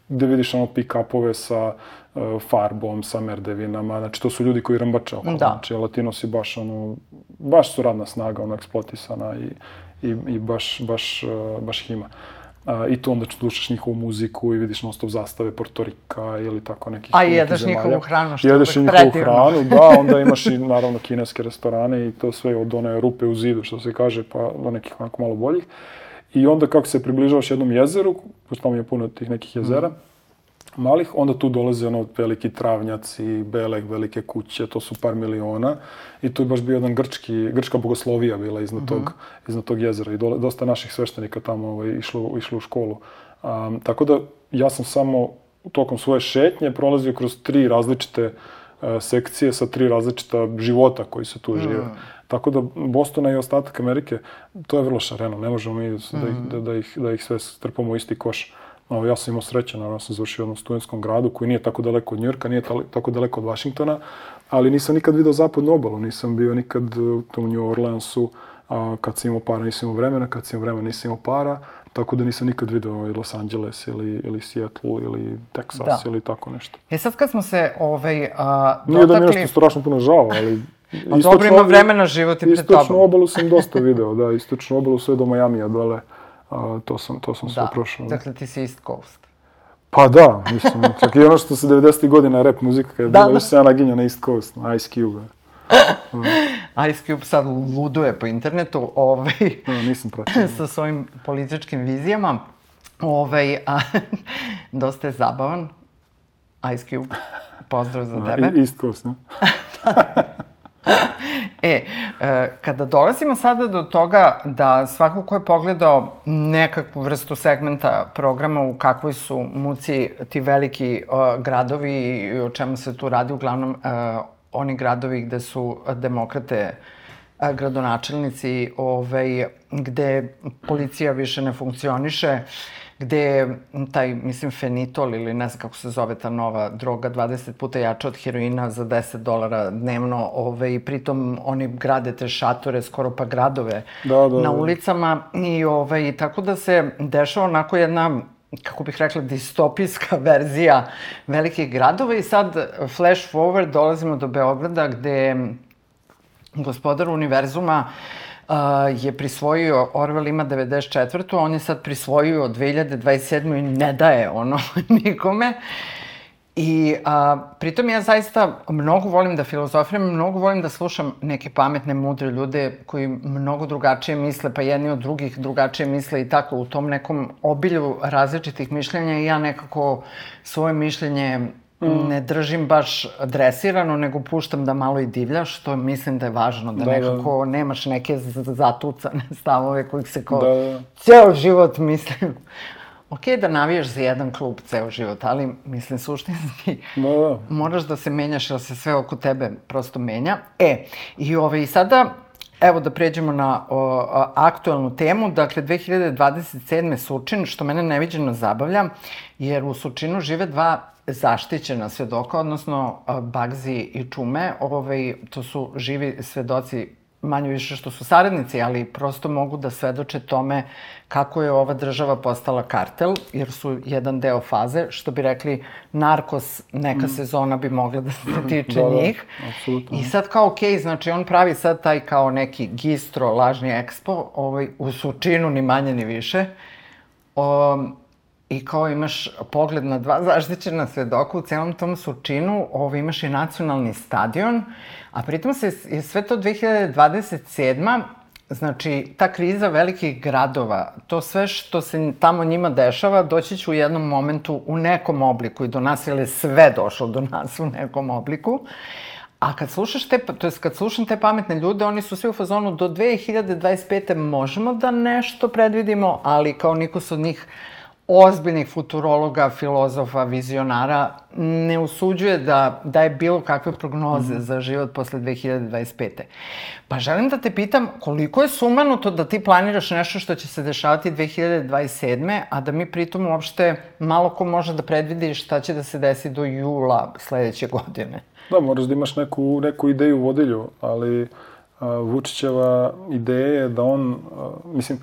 gde vidiš ono pick-upove sa e, farbom, sa merdevinama, znači to su ljudi koji rambače oko. Da. Znači, latinosi baš ono, baš su radna snaga, ono, eksploatisana i, i, i baš, baš, e, baš ih ima. A, I tu onda slušaš njihovu muziku i vidiš non stop zastave Portorika ili tako nekih A jedeš njihovu hranu, što je Jedeš njihovu predivno. hranu, da, onda imaš i naravno kineske restorane i to sve od one rupe u zidu, što se kaže, pa do nekih onako malo boljih. I onda kako se približavaš jednom jezeru, pošto tamo je puno tih nekih jezera, Mhm. Malih, onda tu dolaze ono veliki travnjaci, bele, velike kuće, to su par miliona. I tu je baš bio jedan grčki, grčka bogoslovija bila iznad, tog, iznad tog jezera i dole, dosta naših sveštenika tamo ovaj, išlo, išlo u školu. Um, tako da ja sam samo tokom svoje šetnje prolazio kroz tri različite e, sekcije sa tri različita života koji se tu žive. Tako da Bostona i ostatak Amerike, to je vrlo šareno, ne možemo mi da, ih, da, da, ih, da ih sve strpamo u isti koš. Ja sam imao sreće, naravno sam završio u jednom studentskom gradu koji nije tako daleko od Njurka, nije tako daleko od Vašingtona, ali nisam nikad video zapadnu obalu, nisam bio nikad u tom New Orleansu, a kad sam imao para nisam imao vremena, kad sam imao vremena nisam imao para, tako da nisam nikad video ovaj, Los Angeles ili, ili Seattle ili Texas Da. ili tako nešto. E sad kad smo se ovaj, a, Nije da mi je dotakli... nešto strašno puno žao, ali... A dobro, ima vremena, život je pred Istočnu tobom. obalu sam dosta video, da, istočnu obalu sve do Majamija dole. A, to sam, to sam sve Da, prošao. dakle ti si East Coast. Pa da, mislim, čak i ono što se 90. godina rap muzika kad je Da, bila, da. se ja naginjao na East Coast, na Ice Cube. Ice Cube sad luduje po internetu ovaj, No, nisam pratio. sa svojim političkim vizijama. Ovaj, a, dosta je zabavan. Ice Cube, pozdrav za tebe. I- East Coast, ne? E, e, kada dolazimo sada do toga da svako ko je pogledao nekakvu vrstu segmenta programa u kakvoj su muci ti veliki e, gradovi i o čemu se tu radi, uglavnom e, oni gradovi gde su demokrate gradonačelnici, ovaj, gde policija više ne funkcioniše, gde taj, mislim, fenitol ili ne znam kako se zove ta nova droga, 20 puta jača od heroina za 10 dolara dnevno, ove, i pritom oni grade te šatore, skoro pa gradove Da, da, na da. ulicama i ovaj, tako da se dešava onako jedna kako bih rekla, distopijska verzija velikih gradova i sad flash forward dolazimo do Beograda gde gospodar univerzuma uh, je prisvojio, Orwell ima 94. On je sad prisvojio 2027. i ne daje ono nikome. I a, pritom ja zaista mnogo volim da filozofiram, mnogo volim da slušam neke pametne, mudre ljude koji mnogo drugačije misle, pa jedni od drugih drugačije misle i tako u tom nekom obilju različitih mišljenja i ja nekako svoje mišljenje ne držim baš dresirano, nego puštam da malo i divlja, što mislim da je važno, da, Da, nekako nemaš neke zatucane stavove kojih se kao Da, da. ceo život mislim. Ok da navijaš za jedan klub ceo život, ali mislim suštinski Da, da. moraš da se menjaš jer se sve oko tebe prosto menja. E, i ovaj, sada, evo da pređemo na o, a, aktuelnu temu, dakle 2027. Sučin, što mene neviđeno zabavlja, jer u Sučinu žive dva zaštićena svedoka, odnosno Bagzi i Čume, ovaj, to su živi svedoci manje više što su saradnici, ali prosto mogu da svedoče tome kako je ova država postala kartel, jer su jedan deo faze, što bi rekli, narkos, neka sezona bi mogla da se tiče Da, da, njih. apsolutno. I sad kao, okej, znači on pravi sad taj kao neki gistro, lažni ekspo, ovaj, u Sučinu, ni manje ni više. Um, I kao imaš pogled na dva zaštićena svedoka u celom tom Surčinu, ovo imaš i nacionalni stadion, a pritom se je sve to 2027. Znači, ta kriza velikih gradova, to sve što se tamo njima dešava, doći će u jednom momentu u nekom obliku i do nas, je sve došlo do nas u nekom obliku. A kad slušaš te, to jest kad slušam te pametne ljude, oni su svi u fazonu do 2025. možemo da nešto predvidimo, ali kao niko se od njih ozbiljnih futurologa, filozofa, vizionara ne usuđuje da daje bilo kakve prognoze za život posle 2025. Pa želim da te pitam koliko je sumanuto da ti planiraš nešto što će se dešavati 2027. a da mi pritom uopšte malo ko može da predvidi šta će da se desi do jula sledeće godine. Da, moraš da imaš neku, neku ideju vodilju, ali a, Vučićeva ideja je da on, a, mislim,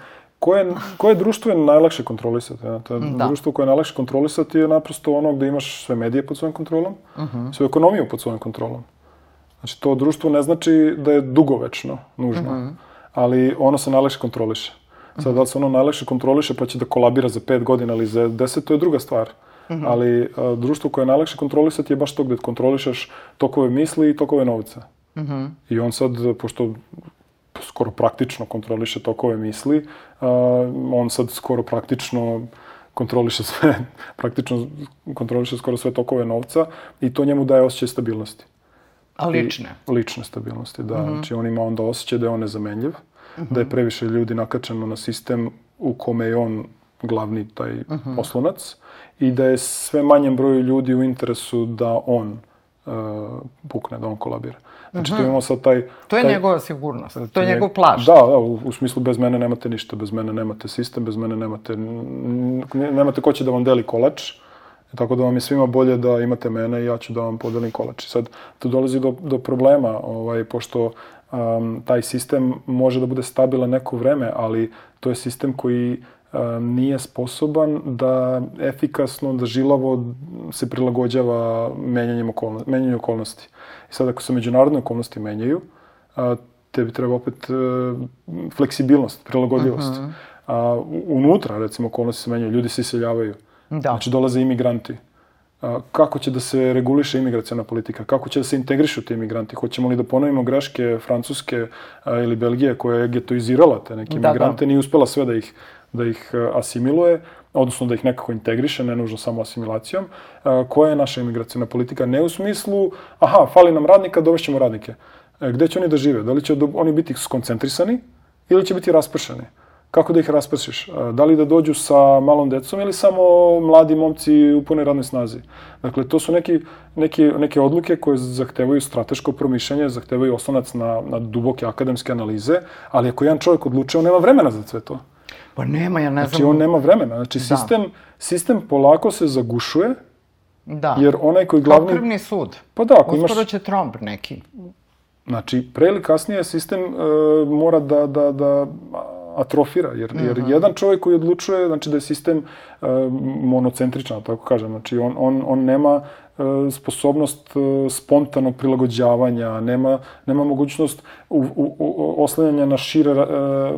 koje, koje društvo je najlakše kontrolisati? Ja? To je Da. društvo koje je najlakše kontrolisati je naprosto ono gde imaš sve medije pod svojom kontrolom, svu ekonomiju pod svojom kontrolom. Znači, to društvo ne znači da je dugovečno, nužno, ali ono se najlakše kontroliše. Sad, da li se ono najlakše kontroliše pa će da kolabira za pet godina ili za deset, to je druga stvar. Ali a, društvo koje je najlakše kontrolisati je baš to gde kontrolišeš tokove misli i tokove novca. I on sad, pošto skoro praktično kontroliše tokove misli, a, on sad skoro praktično kontroliše sve, praktično kontroliše skoro sve tokove novca i to njemu daje osjećaj stabilnosti. A lične? I, lične stabilnosti, da. Znači on ima onda osjećaj da je on nezamenljiv, da je previše ljudi nakačeno na sistem u kome je on glavni taj oslonac i da je sve manjem broju ljudi u interesu da on uh, pukne, da on kolabira. Znači tu imamo sad taj... To je taj, njegova sigurnost, to je njeg- njegov plašt. Da, da, u, u smislu bez mene nemate ništa, bez mene nemate sistem, bez mene nemate, nemate ko će da vam deli kolač, tako da vam je svima bolje da imate mene i ja ću da vam podelim kolač. I sad tu dolazi do, do problema, ovaj, pošto um, taj sistem može da bude stabilan neko vreme, ali to je sistem koji nije sposoban da efikasno, da žilavo se prilagođava menjanjem okolnosti, menjanju okolnosti. I sad ako se međunarodne okolnosti menjaju, a, tebi treba opet e, fleksibilnost, prilagodljivost. A, u- unutra, recimo, okolnosti se menjaju, ljudi se iseljavaju. Da. Znači, dolaze imigranti. Kako će da se reguliše imigracijona politika? Kako će da se integrišu ti imigranti? Hoćemo li da ponovimo greške Francuske a, ili Belgije koja je getoizirala te neke Da, da. imigrante, nije uspela sve da ih, da ih asimiluje, odnosno da ih nekako integriše, ne nužno samo asimilacijom. A, koja je naša imigracijona politika? Ne u smislu, aha, fali nam radnika, dovešćemo radnike. E, gde će oni da žive? Da li će oni biti skoncentrisani ili će biti raspršeni? Kako da ih raspršiš? Da li da dođu sa malom decom ili samo mladi momci u punoj radnoj snazi? Dakle, to su neki, neki, neke odluke koje zahtevaju strateško promišljanje, zahtevaju oslonac na, na duboke akademske analize, ali ako jedan čovjek odluče, on nema vremena za sve to. Pa nema, ja ne Znači, znam. on nema vremena. Znači, sistem, sistem polako se zagušuje, Da. jer onaj koji Kao glavni... krvni sud. Pa da, ako imaš... Uskoro će tromb neki. Znači, pre ili kasnije sistem e, mora da, da, da atrofira, jer, jer jedan čovjek koji odlučuje, znači da je sistem e, monocentričan, tako kažem, znači on, on, on nema e, sposobnost e, spontanog prilagođavanja, nema, nema mogućnost u, u, u, oslanjanja na šire,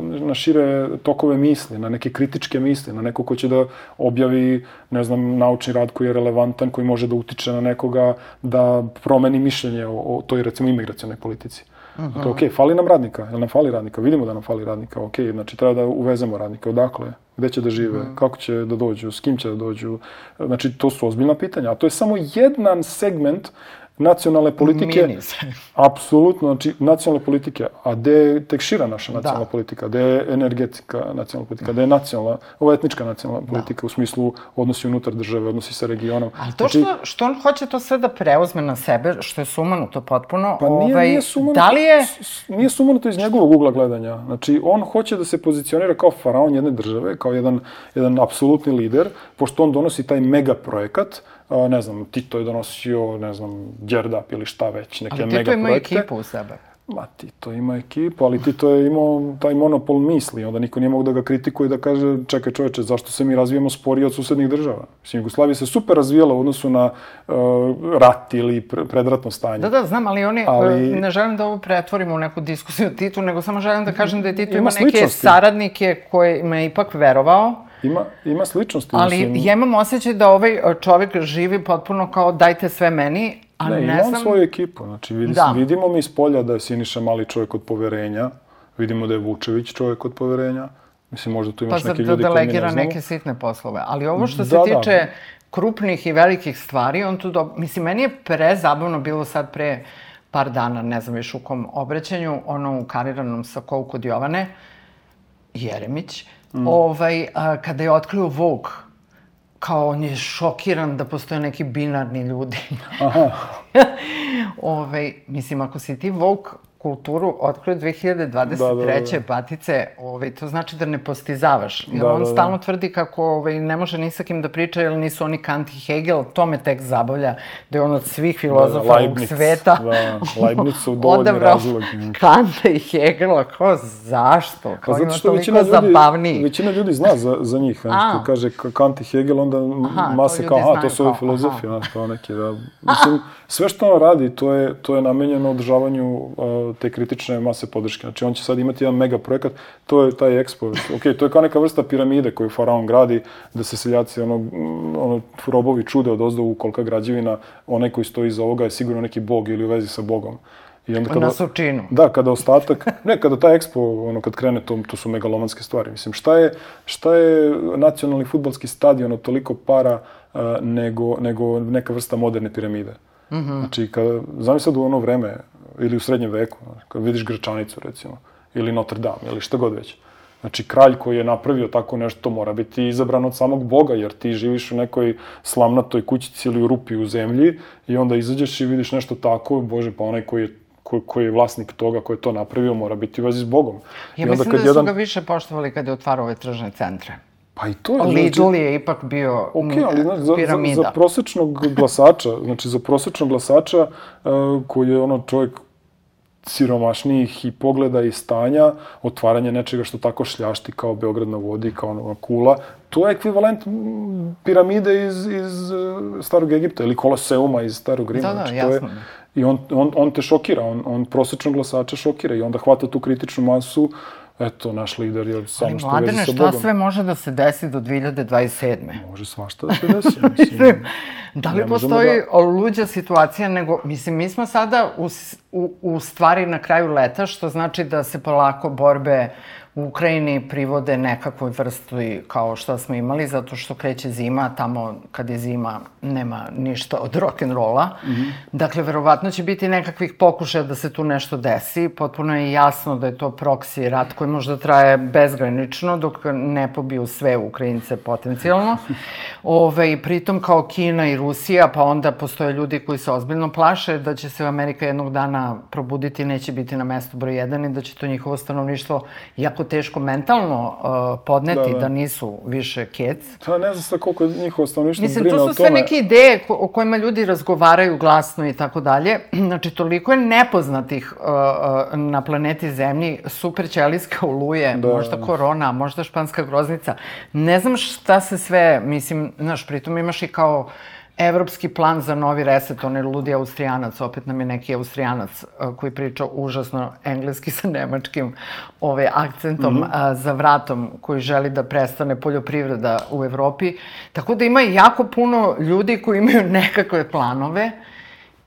na šire tokove misli, na neke kritičke misli, na neko ko će da objavi, ne znam, naučni rad koji je relevantan, koji može da utiče na nekoga da promeni mišljenje o, o toj, recimo, imigracionoj politici. -huh. ok, fali nam radnika, jel nam fali radnika? Vidimo da nam fali radnika, ok, znači treba da uvezemo radnika, odakle? gde će da žive, Mhm. kako će da dođu, s kim će da dođu. Znači, to su ozbiljna pitanja. A to je samo jedan segment nacionalne politike. Mini se. Apsolutno, znači nacionalne politike, a gde je tek šira naša nacionalna Da. politika, gde je energetska nacionalna politika, gde je nacionalna, je etnička nacionalna politika u smislu odnosi unutar države, odnosi sa regionom. Ali to što, što on hoće to sve da preuzme na sebe, što je sumanuto potpuno, Pa nije, ovaj, nije sumanuto, da li je... nije sumanuto iz njegovog ugla gledanja. Znači, on hoće da se pozicionira kao faraon jedne države, kao jedan, jedan apsolutni lider, pošto on donosi taj mega projekat, a, ne znam, Tito je donosio, ne znam, Đerdap ili šta već, neke Ali mega Tito ima projekte. ekipu u sebe. Ma, Tito ima ekipu, ali Tito je imao taj monopol misli, onda niko nije mogu da ga kritikuje da kaže, čekaj čoveče, zašto se mi razvijamo sporije od susednih država? Mislim, Jugoslavija se super razvijala u odnosu na uh, rat ili pre- predratno stanje. Da, da, znam, ali oni, Ali- e, ne želim da ovo pretvorimo u neku diskusiju o Titu, nego samo želim da kažem da je Tito Ima ima, neke saradnike kojima je ipak verovao, Ima, ima sličnosti. ali mislim. ja imam osjećaj da ovaj e, čovjek živi potpuno kao dajte sve meni, a Ne, ne, ima on znam... svoju ekipu. Znači, vidi, Da. vidimo mi iz polja da je Siniša Mali čovjek od poverenja, vidimo da je Vučević čovjek od poverenja, mislim, možda tu Pa imaš za neke da ljudi koji mi ne delegira znamo. neke sitne poslove. Ali ovo što se Da, da. tiče krupnih i velikih stvari, on tu do... Mislim, meni je prezabavno bilo sad pre par dana, ne znam više u kom obraćanju, ono u kariranom sa kou kod Jovane, Jeremić, Mm. ovaj, a, kada je otkrio Vogue, kao on je šokiran da postoje neki binarni ljudi. Aha. ovaj, mislim, ako si ti Vogue kulturu otkrio 2023. Da, da, da. Batice, ovaj, to znači da ne postizavaš. Jer Da, on da, da. stalno tvrdi kako ovaj, ne može ni sa kim da priča, jer nisu oni Kant i Hegel, to me tek zabavlja, da je on od svih filozofa ovog Leibniz, sveta da, Leibniz su dovoljni razlog. Kanta i Hegela, kao zašto? Kao Pa zato što većina ljudi, zabavniji. većina ljudi zna za, za njih. Znači, A. kad kaže ka- Kant i Hegel, onda Aha, mase kao, aha, to su ovi kao, filozofi, aha. kao neki, da. Mislim, sve što on radi, to je, to je namenjeno održavanju uh, te kritične mase podrške. Znači, on će sad imati jedan mega projekat, to je taj ekspo. Ok, to je kao neka vrsta piramide koju faraon gradi, da se seljaci, ono, ono robovi čude od ozdo kolika građevina, onaj koji stoji iza ovoga je sigurno neki bog ili u vezi sa bogom. I onda Na Surčinu. Da, kada ostatak, ne, kada taj ekspo, ono, kad krene, to, to su megalomanske stvari. Mislim, šta je, šta je nacionalni futbalski stadion od toliko para uh, nego, nego neka vrsta moderne piramide? Mm -hmm. Znači, kada, zamisli sad u ono vreme, ili u srednjem veku, znaš, kad vidiš Gračanicu, recimo, ili Notre Dame, ili šta god već. Znači, kralj koji je napravio tako nešto to mora biti izabran od samog Boga, jer ti živiš u nekoj slamnatoj kućici ili u rupi u zemlji i onda izađeš i vidiš nešto tako, bože, pa onaj koji je ko, koji je vlasnik toga, koji je to napravio, mora biti u vezi s Bogom. Ja I onda mislim kad da su jedan- ga više poštovali kad je otvarao ove tržne centre. Pa i to je... Lidl je ipak bio Ok, mm, ali znaš, za, za, piramida. za prosečnog glasača, znači za prosečnog glasača uh, koji je ono čovjek siromašnijih i pogleda i stanja, otvaranje nečega što tako šljašti kao Beograd na vodi, kao ono kula, to je ekvivalent piramide iz, iz uh, Starog Egipta ili Koloseuma iz Starog Rima. Da, da, znači, jasno. To je, I on, on, on te šokira, on, on prosečnog glasača šokira i onda hvata tu kritičnu masu, eto, naš lider je samo što vezi sa šta Bogom. sve može da se desi do 2027. Može svašta da se desi. mislim. Da li možemo postoji luđa situacija, nego, mislim, mi smo sada u, u, u stvari na kraju leta, što znači da se polako borbe u Ukrajini privode nekakvoj vrsti kao što smo imali, zato što kreće zima, tamo kad je zima nema ništa od rock'n'rolla. Mm -hmm. Dakle, verovatno će biti nekakvih pokušaja da se tu nešto desi. Potpuno je jasno da je to proksi rat koji možda traje bezgranično dok ne pobiju sve Ukrajince potencijalno. Ove, i pritom kao Kina i Rusija, pa onda postoje ljudi koji se ozbiljno plaše da će se Amerika jednog dana probuditi neće biti na mestu broj jedan i da će to njihovo stanovništvo jako teško mentalno uh, podneti, da, Da, da. da. nisu više kec. Pa ne znam sad koliko njihovo stanovništvo Mislim, brine to o su tome. sve neke ideje ko o kojima ljudi razgovaraju glasno i tako dalje. Znači, toliko je nepoznatih uh, uh, na planeti Zemlji, super ćelijske oluje, da. Da. možda korona, možda španska groznica. Ne znam šta se sve, mislim, znaš, pritom imaš i kao evropski plan za novi reset, on je ludi austrijanac, opet nam je neki austrijanac uh, koji priča užasno engleski sa nemačkim ovaj, akcentom mm -hmm. za vratom, koji želi da prestane poljoprivreda u Evropi. Tako da ima jako puno ljudi koji imaju nekakve planove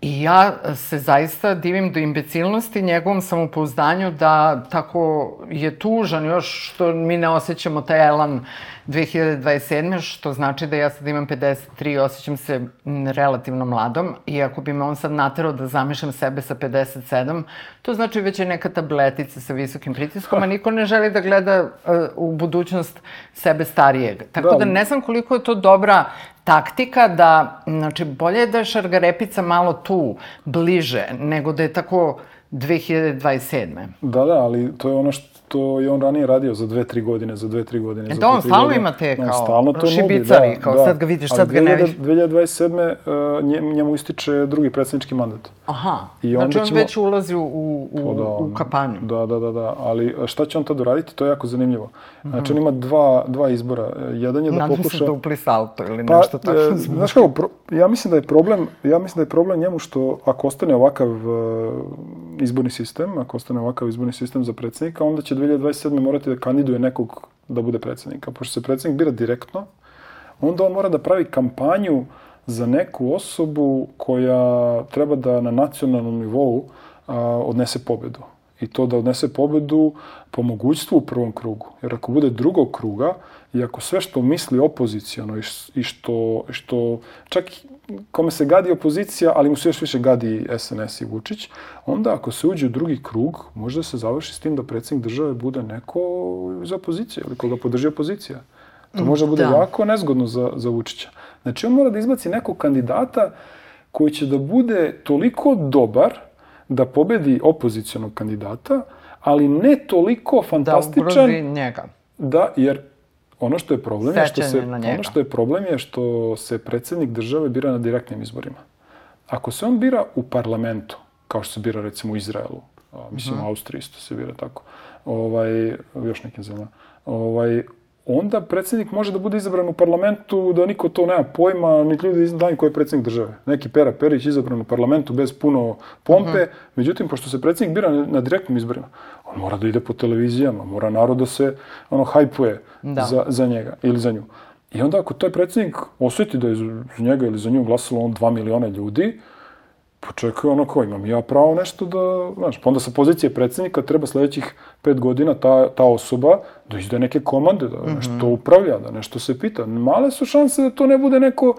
I ja se zaista divim do imbecilnosti njegovom samopouzdanju da tako je tužan još što mi ne osjećamo taj elan 2027. što znači da ja sad imam 53 i osjećam se relativno mladom i ako bi me on sad naterao da zamišljam sebe sa 57, to znači već je neka tabletica sa visokim pritiskom, a niko ne želi da gleda uh, u budućnost sebe starijeg. Tako da. da ne znam koliko je to dobra taktika da, znači, bolje je da je šargarepica malo tu, bliže, nego da je tako 2027. Da, da, ali to je ono što je on ranije radio za dve, tri godine, za dve, tri godine. E da, on stalno ima te kao on stalno to šibicari, nudi, da, kao da. sad ga vidiš, sad ga ne vidiš. 2027. Uh, njemu, njemu ističe drugi predsjednički mandat. Aha, I onda znači on ćemo... već ulazi u, u, u, da, u kapanju. Da, da, da, da, ali šta će on tad uraditi, to je jako zanimljivo. Znači on ima dva, dva izbora. Jedan je da Nadam pokuša... se dupli salto ili pa, nešto tako. E, znaš kako, pro, ja mislim da je problem, ja mislim da je problem njemu što ako ostane ovakav uh, izborni sistem, ako ostane ovakav izborni sistem za predsjednika, onda će 2027. morati da kandiduje nekog da bude predsjednika. Pošto se predsjednik bira direktno, onda on mora da pravi kampanju za neku osobu koja treba da na nacionalnom nivou a, odnese pobedu. I to da odnese pobedu po mogućstvu u prvom krugu. Jer ako bude drugog kruga i ako sve što misli opozicijono i što, što čak kome se gadi opozicija, ali mu se još više gadi SNS i Vučić, onda ako se uđe u drugi krug, može da se završi s tim da predsjednik države bude neko iz opozicije ili koga podrži opozicija. To može da bude da. jako nezgodno za, za Vučića. Znači, on mora da izbaci nekog kandidata koji će da bude toliko dobar da pobedi opozicijonog kandidata, ali ne toliko fantastičan... Da ugrozi njega. Da, jer ono što je problem je što se ono što je problem je što se predsednik države bira na direktnim izborima. Ako se on bira u parlamentu, kao što se bira recimo u Izraelu, a, mislim -huh. u Austriji isto se bira tako. Ovaj još nekim zemljama. Ovaj onda predsednik može da bude izabran u parlamentu, da niko to nema pojma, ni ljudi znaju ko je predsednik države. Neki Pera Perić izabran u parlamentu bez puno pompe, uh -huh. međutim, pošto se predsednik bira na, direktnim izborima, on mora da ide po televizijama, mora narod da se ono, hajpuje da. za, za njega ili za nju. I onda ako taj predsednik osjeti da je za njega ili za nju glasalo on 2 miliona ljudi, pa čekaj, ono ko, imam ja pravo nešto da, znaš, pa onda sa pozicije predsednika treba sledećih pet godina ta, ta osoba da izde neke komande, da nešto mm -hmm. upravlja, da nešto se pita. Male su šanse da to ne bude neko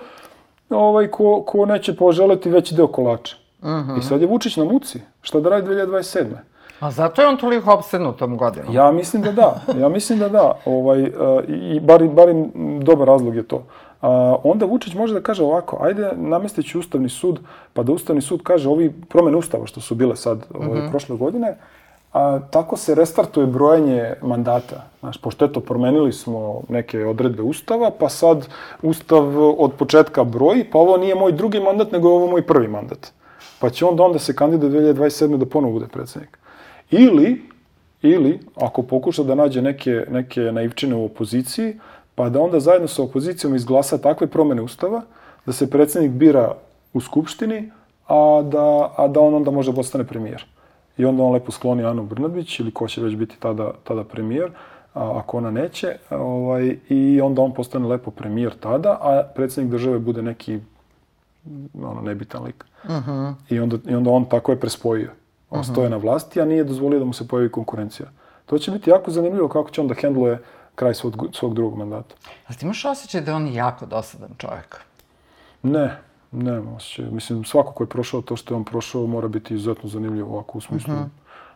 ovaj, ko, ko neće poželeti veći deo kolača. Mm -hmm. I sad je Vučić na muci. Šta da radi 2027. A zato je on toliko obsednut tom godinom? Ja mislim da da. Ja mislim da da. Ovaj, uh, I bar, bar dobar razlog je to. A, onda Vučić može da kaže ovako, ajde namestit ću Ustavni sud, pa da Ustavni sud kaže ovi promene Ustava što su bile sad ove, mm -hmm. prošle godine, a, tako se restartuje brojanje mandata. Znaš, pošto eto, promenili smo neke odredbe Ustava, pa sad Ustav od početka broji, pa ovo nije moj drugi mandat, nego je ovo moj prvi mandat. Pa će onda onda se kandiduje 2027. da ponovo bude predsednik. Ili, ili, ako pokuša da nađe neke, neke naivčine u opoziciji, pa da onda zajedno sa opozicijom izglasa takve promene Ustava, da se predsednik bira u Skupštini, a da, a da on onda može da postane premijer. I onda on lepo skloni Anu Brnabić, ili ko će već biti tada, tada premijer, a, ako ona neće, ovaj, i onda on postane lepo premijer tada, a predsednik države bude neki ono, nebitan lik. Uh mhm. -huh. I, onda, I onda on tako je prespojio. On uh -huh. stoje na vlasti, a nije dozvolio da mu se pojavi konkurencija. To će biti jako zanimljivo kako će on da hendluje kraj svog, svog drugog mandata. Ali ti imaš osjećaj da je on jako dosadan čovjek? Ne, nemam osjećaj. Mislim, svako ko je prošao to što je on prošao mora biti izuzetno zanimljivo ovako u smislu uh mhm.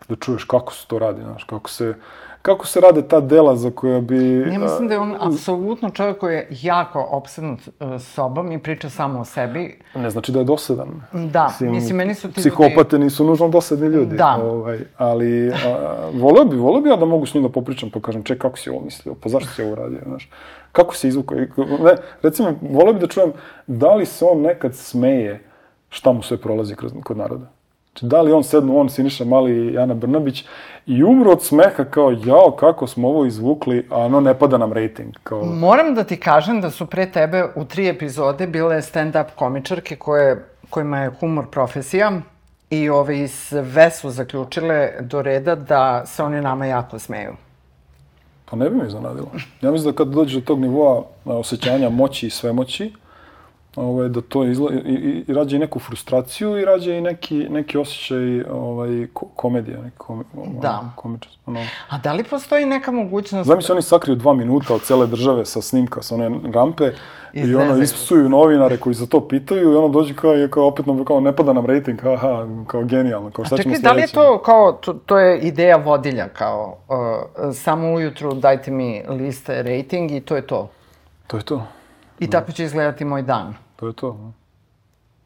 Da čuješ kako se to radi, znaš, kako se, kako se rade ta dela za koja bi... Ja mislim da je on apsolutno čovjek koji je jako obsednut uh, sobom i priča samo o sebi. Ne znači da je dosadan. Da, mislim, mislim meni su ti Psihopate ljudi... nisu nužno dosadni ljudi. Da. Ovaj, ali a, voleo bi, voleo bi ja da mogu s njim da popričam, pa kažem, ček, kako si ovo mislio, pa zašto si ovo radio, znaš? Kako se izvukao? Ne, recimo, voleo bi da čujem da li se on nekad smeje šta mu sve prolazi kroz, kod naroda. Da li on sednu, on, Siniša Mali i Ana Brnabić i umru od smeha kao, jao, kako smo ovo izvukli, a ono ne pada nam rating. Kao... Moram da ti kažem da su pre tebe u tri epizode bile stand-up komičarke koje, kojima je humor profesija i ove sve su zaključile do reda da se oni nama jako smeju. Pa ne bi me iznenadilo. Ja mislim da kad dođe do tog nivoa osjećanja moći i svemoći, ovaj, da to izla, i, i, i rađa i neku frustraciju i rađa i neki, neki osjećaj ovaj, ko, komedija, neki kom, ovaj, Da. komičan. Ono. A da li postoji neka mogućnost... Znam se oni sakriju dva minuta od cele države sa snimka, sa one rampe i ono ispsuju novinare koji za to pitaju i ono dođe kao, kao opet nam kao ne pada nam rating, aha, kao genijalno, kao šta A ćemo čekaj, da li je to kao, to, to je ideja vodilja, kao uh, samo ujutru dajte mi liste rating i to je to. To je to. I tako će izgledati moj dan. To je to.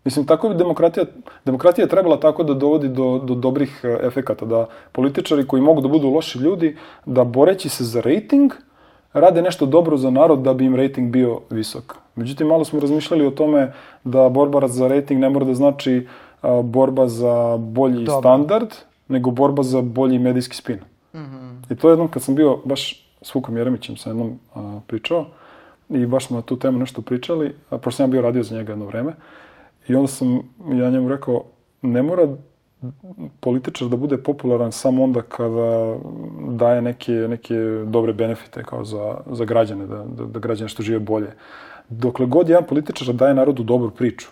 Mislim, tako bi demokratija, demokratija je trebala tako da dovodi do, do dobrih e, efekata, da političari koji mogu da budu loši ljudi, da boreći se za rating, rade nešto dobro za narod da bi im rating bio visok. Međutim, malo smo razmišljali o tome da borba za rating ne mora da znači a, borba za bolji Dobro. standard, nego borba za bolji medijski spin. I to jednom kad sam bio baš s Vukom Jeremićem sam jednom a, pričao i baš smo na tu temu nešto pričali, a pošto sam ja bio radio za njega jedno vreme i onda sam ja njemu rekao ne mora političar da bude popularan samo onda kada daje neke, neke dobre benefite kao za, za građane, da, da, da građane što žive bolje. Dokle god jedan političar daje narodu dobru priču,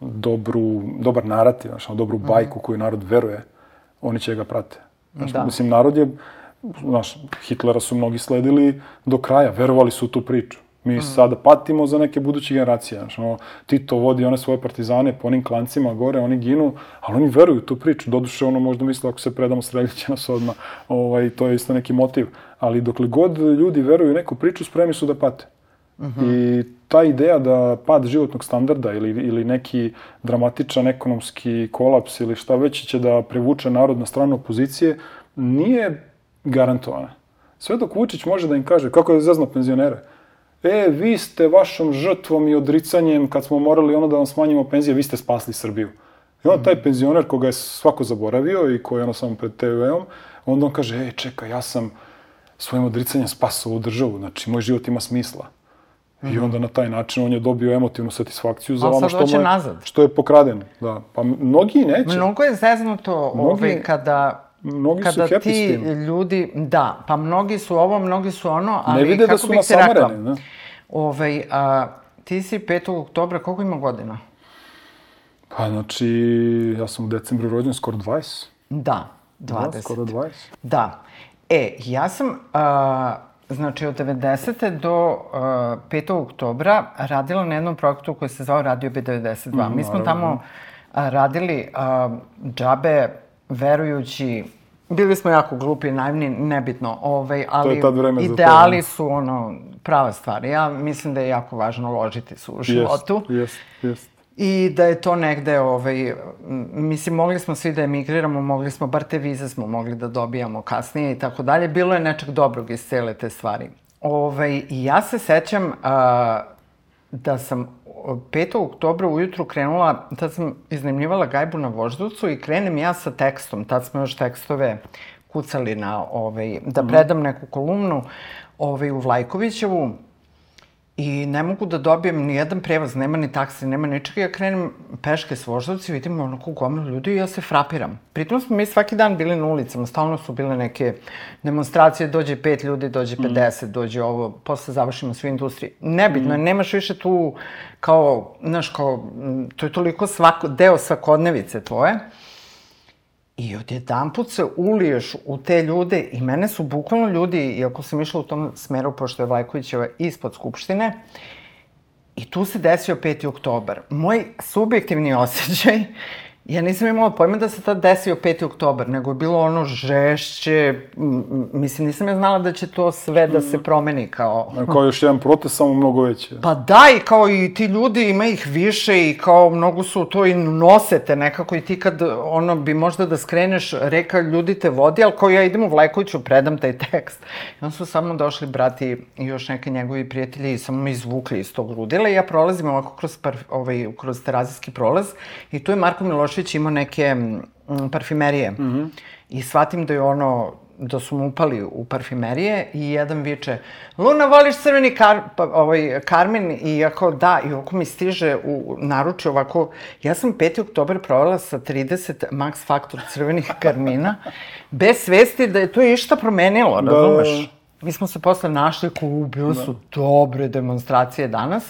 dobru, dobar narativ, ono, dobru bajku koju narod veruje, oni će ga prate. Znaš, Da. Mislim, narod je, znaš, Hitlera su mnogi sledili do kraja, verovali su u tu priču. Mi sada patimo za neke buduće generacije. Znaš, ono, Tito vodi one svoje partizane po onim klancima gore, oni ginu, ali oni veruju u tu priču. Doduše, ono možda misle ako se predamo streljiće nas odmah, ovaj, to je isto neki motiv. Ali dokle god ljudi veruju u neku priču, spremni su da pate. I ta ideja da pad životnog standarda ili, ili neki dramatičan ekonomski kolaps ili šta već će da privuče narod na stranu opozicije, nije garantovana. Sve dok Vučić može da im kaže, kako je zezno penzionere, e, vi ste vašom žrtvom i odricanjem, kad smo morali ono da vam smanjimo penzije, vi ste spasli Srbiju. I onda taj penzioner koga je svako zaboravio i koji je ono samo pred TV-om, onda on kaže, ej, čekaj, ja sam svojim odricanjem spasao ovu državu, znači moj život ima smisla. I onda na taj način on je dobio emotivnu satisfakciju za ono što, mu je, nazad. što je pokraden. Da. Pa mnogi neće. Mnogo je zeznuto Mnogi- ovaj, kada mnogi su kada happy s ti tim. ljudi, da, pa mnogi su ovo, mnogi su ono, ali ne vide da kako su bih ti rekla. Ne? ovaj, a, ti si 5. oktobra, koliko ima godina? Pa znači, ja sam u decembru rođen, skoro 20. Da, 20. Da, skoro 20. Da. E, ja sam, a, znači, od 90. do a, 5. oktobra radila na jednom projektu koji se zvao Radio B92. Mi smo tamo a, radili a, džabe, verujući, bili smo jako glupi, naivni, nebitno, ovaj, ali ideali ne? su ono, prava stvar. Ja mislim da je jako važno ložiti se u životu. Jest, jest, jest. I da je to negde, ovaj, mislim, mogli smo svi da emigriramo, mogli smo, bar te vize smo mogli da dobijamo kasnije i tako dalje. Bilo je nečeg dobrog iz cele te stvari. Ovaj, I ja se sećam a, da sam 5. oktobra ujutru krenula, tad sam iznajmljivala gajbu na voždovcu i krenem ja sa tekstom. Tad smo još tekstove kucali na, ovaj, da predam neku kolumnu ovaj, u Vlajkovićevu. I ne mogu da dobijem ni jedan prevoz, nema ni taksi, nema ničega. Ja krenem peške s voždovci, vidim onako gomilu ljudi i ja se frapiram. Pritom smo mi svaki dan bili na ulicama, stalno su bile neke demonstracije, dođe pet ljudi, dođe 50, dođe ovo, posle završimo sve industrije. Nebitno, je, nemaš više tu kao, znaš, kao, to je toliko svako, deo svakodnevice tvoje. I odjedan put se uliješ u te ljude i mene su bukvalno ljudi, iako sam išla u tom smeru, pošto je Vlajkovićeva ispod Skupštine, i tu se desio 5. oktobar. Moj subjektivni osjećaj, ja nisam imala pojma da se tad desio 5. oktobar, nego je bilo ono žešće, mislim, nisam ja znala da će to sve da se promeni kao... Kao još jedan protest, samo mnogo veći. Pa da, i kao i ti ljudi, ima ih više i kao mnogo su to i nosete nekako i ti kad ono bi možda da skreneš, reka ljudi te vodi, ali kao ja idem u Vlajkoviću, predam taj tekst. I onda su samo došli brati i još neke njegovi prijatelji i samo me izvukli iz tog ludila i ja prolazim ovako kroz, par, ovaj, kroz terazijski prolaz i tu je Marko Milošević imao neke mm, parfimerije. Mm -hmm. I shvatim da je ono, da su mu upali u parfimerije i jedan viče Luna, voliš crveni kar, pa, ovaj, karmin? I ako da, i ovako mi stiže u naručje ovako, ja sam 5. oktober provela sa 30 max faktor crvenih karmina, bez svesti da je to išta promenilo, razumeš? Mi smo se posle našli ku, bile su dobre demonstracije danas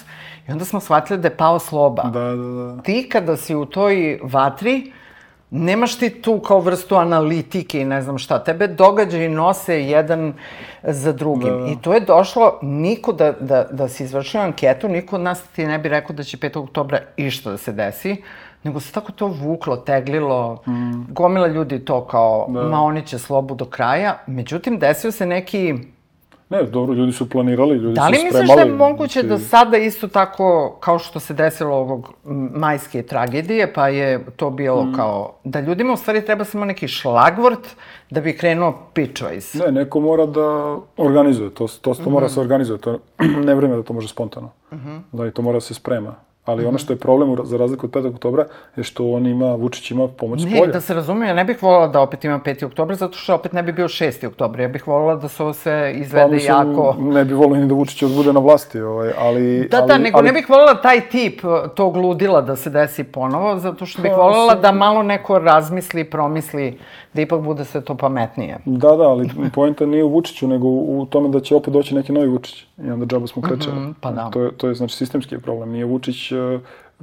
i onda smo shvatili da je pao sloba. Da, da, da. Ti kada si u toj vatri, nemaš ti tu kao vrstu analitike i ne znam šta. Tebe događaji nose jedan za drugim. Da, da. I to je došlo, niko da, da, da si izvršio anketu, niko od nas ti ne bi rekao da će 5. oktobra išta da se desi, nego se tako to vuklo, teglilo, mm. gomila ljudi to kao, da. ma oni će slobu do kraja. Međutim, desio se neki Ne, dobro, ljudi su planirali, ljudi Da li su misliš spremali. da je moguće da znači, sada isto tako, kao što se desilo ovog majske tragedije, pa je to bilo Mm. kao, da ljudima u stvari treba samo neki šlagvort da bi krenuo pitchways. Ne, neko mora da organizuje, to, to, to mora Mhm. se organizuje, to ne vreme da to može spontano. Da, i to mora da se sprema. Ali ono što je problem, za razliku od 5. oktobra, je što on ima, Vučić ima pomoć Ne, polja. da se razume, ja ne bih voljela da opet ima 5. oktober, zato što opet ne bi bio 6. oktober. Ja bih voljela da se ovo sve izvede Pa, mislim, jako... Ne bi volio ni da Vučić bude na vlasti, ovaj, ali... Da, ali, da, nego ali, ne bih voljela taj tip uh, tog ludila da se desi ponovo, zato što bih Pa, voljela da malo neko razmisli, promisli, da ipak bude sve to pametnije. Da, da, ali poenta nije u Vučiću, nego u tome da će opet doći neki novi Vučić. I onda džaba smo krečali. pa da. To je, to je znači sistemski problem. Nije Vučić e,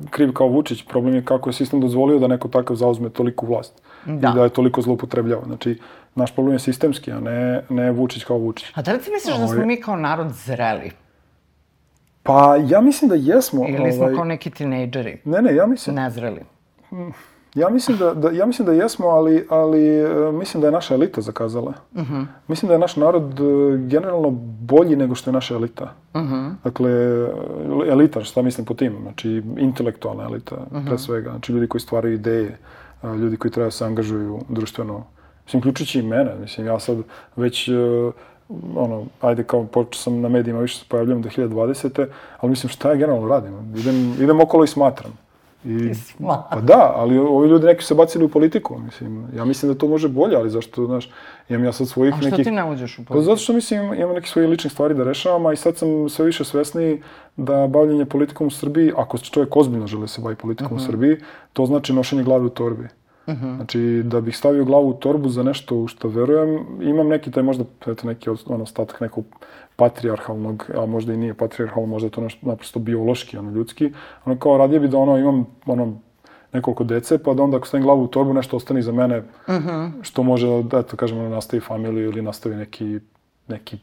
kriv kao Vučić, problem je kako je sistem dozvolio da neko takav zauzme toliku vlast. Da. I da je toliko zloupotrebljava. Znači, naš problem je sistemski, a ne, ne Vučić kao Vučić. A da li ti misliš da smo Ovaj- mi kao narod zreli? Pa, ja mislim da jesmo. Ili smo ovaj, kao neki tinejdžeri? Ne, ne, ja mislim, Nezreli. Ja mislim da, da, ja mislim da jesmo, ali, ali e, mislim da je naša elita zakazala. Mislim da je naš narod e, generalno bolji nego što je naša elita. Dakle, elita, šta mislim po tim? Znači, intelektualna elita, pre svega. Znači, ljudi koji stvaraju ideje, ljudi koji treba da se angažuju društveno. Mislim, uključujući i mene. Mislim, ja sad već, e, ono, ajde kao počeo sam na medijima, više se pojavljam 2020. Ali mislim, šta ja generalno radim? Idem, idem okolo i smatram. I, pa da, ali ovi ljudi neki su se bacili u politiku, mislim. Ja mislim da to može bolje, ali zašto, znaš, imam ja sad svojih A što nekih... ti ne uđeš u Pa politiku? zato što mislim imam neke svoje lične stvari da rešavam, a i sad sam sve više svesniji da bavljenje politikom u Srbiji, ako čovjek ozbiljno želi da se bavi politikom u Srbiji, to znači nošenje glave u torbi. Znači, da bih stavio glavu u torbu za nešto u što verujem, imam neki taj možda, eto, neki os- ono, ostatak nekog patrijarhalnog, a možda i nije patrijarhalno, možda je to nešto naprosto biološki, ono, ljudski. Ono, kao radije bi da ono, imam, ono, nekoliko dece, pa da onda ako stavim glavu u torbu nešto ostane iza mene, što može da, eto, kažemo, da nastavi familiju ili nastavi neki, neki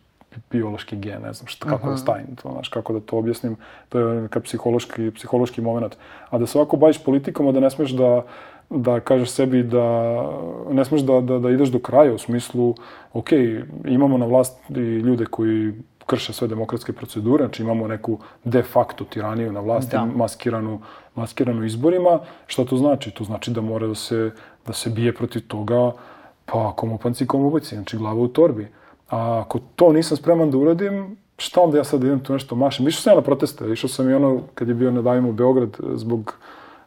biološki gen, ne znam šta, kako da stavim to, znaš, kako da to objasnim, to je neka psihološki, psihološki moment. A da se ovako baviš politikom, a da ne smeš da, da kažeš sebi da ne smeš da, da, da ideš do kraja u smislu, ok, imamo na vlasti ljude koji krše sve demokratske procedure, znači imamo neku de facto tiraniju na vlasti, Da. maskiranu, maskiranu izborima. Šta to znači? To znači da mora da se, da se bije protiv toga, pa komupanci i komubaci, znači glava u torbi. A ako to nisam spreman da uradim, šta onda ja sad idem tu nešto mašem? Išao sam ja na proteste, išao sam i ono kad je bio na Davimo Beograd zbog,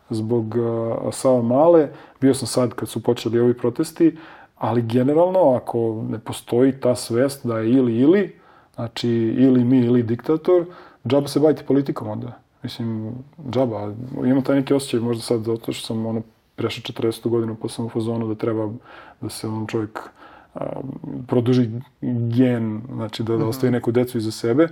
zbog uh, Sava Male, bio sam sad kad su počeli ovi protesti, ali generalno ako ne postoji ta svest da je ili ili, znači ili mi ili diktator, džaba se baviti politikom onda. Mislim, džaba. Imam taj neki osjećaj možda sad zato što sam ono prešao 40. godinu pa sam u fazonu da treba da se on čovjek a, produži gen, znači da, da ostavi neku decu iza sebe,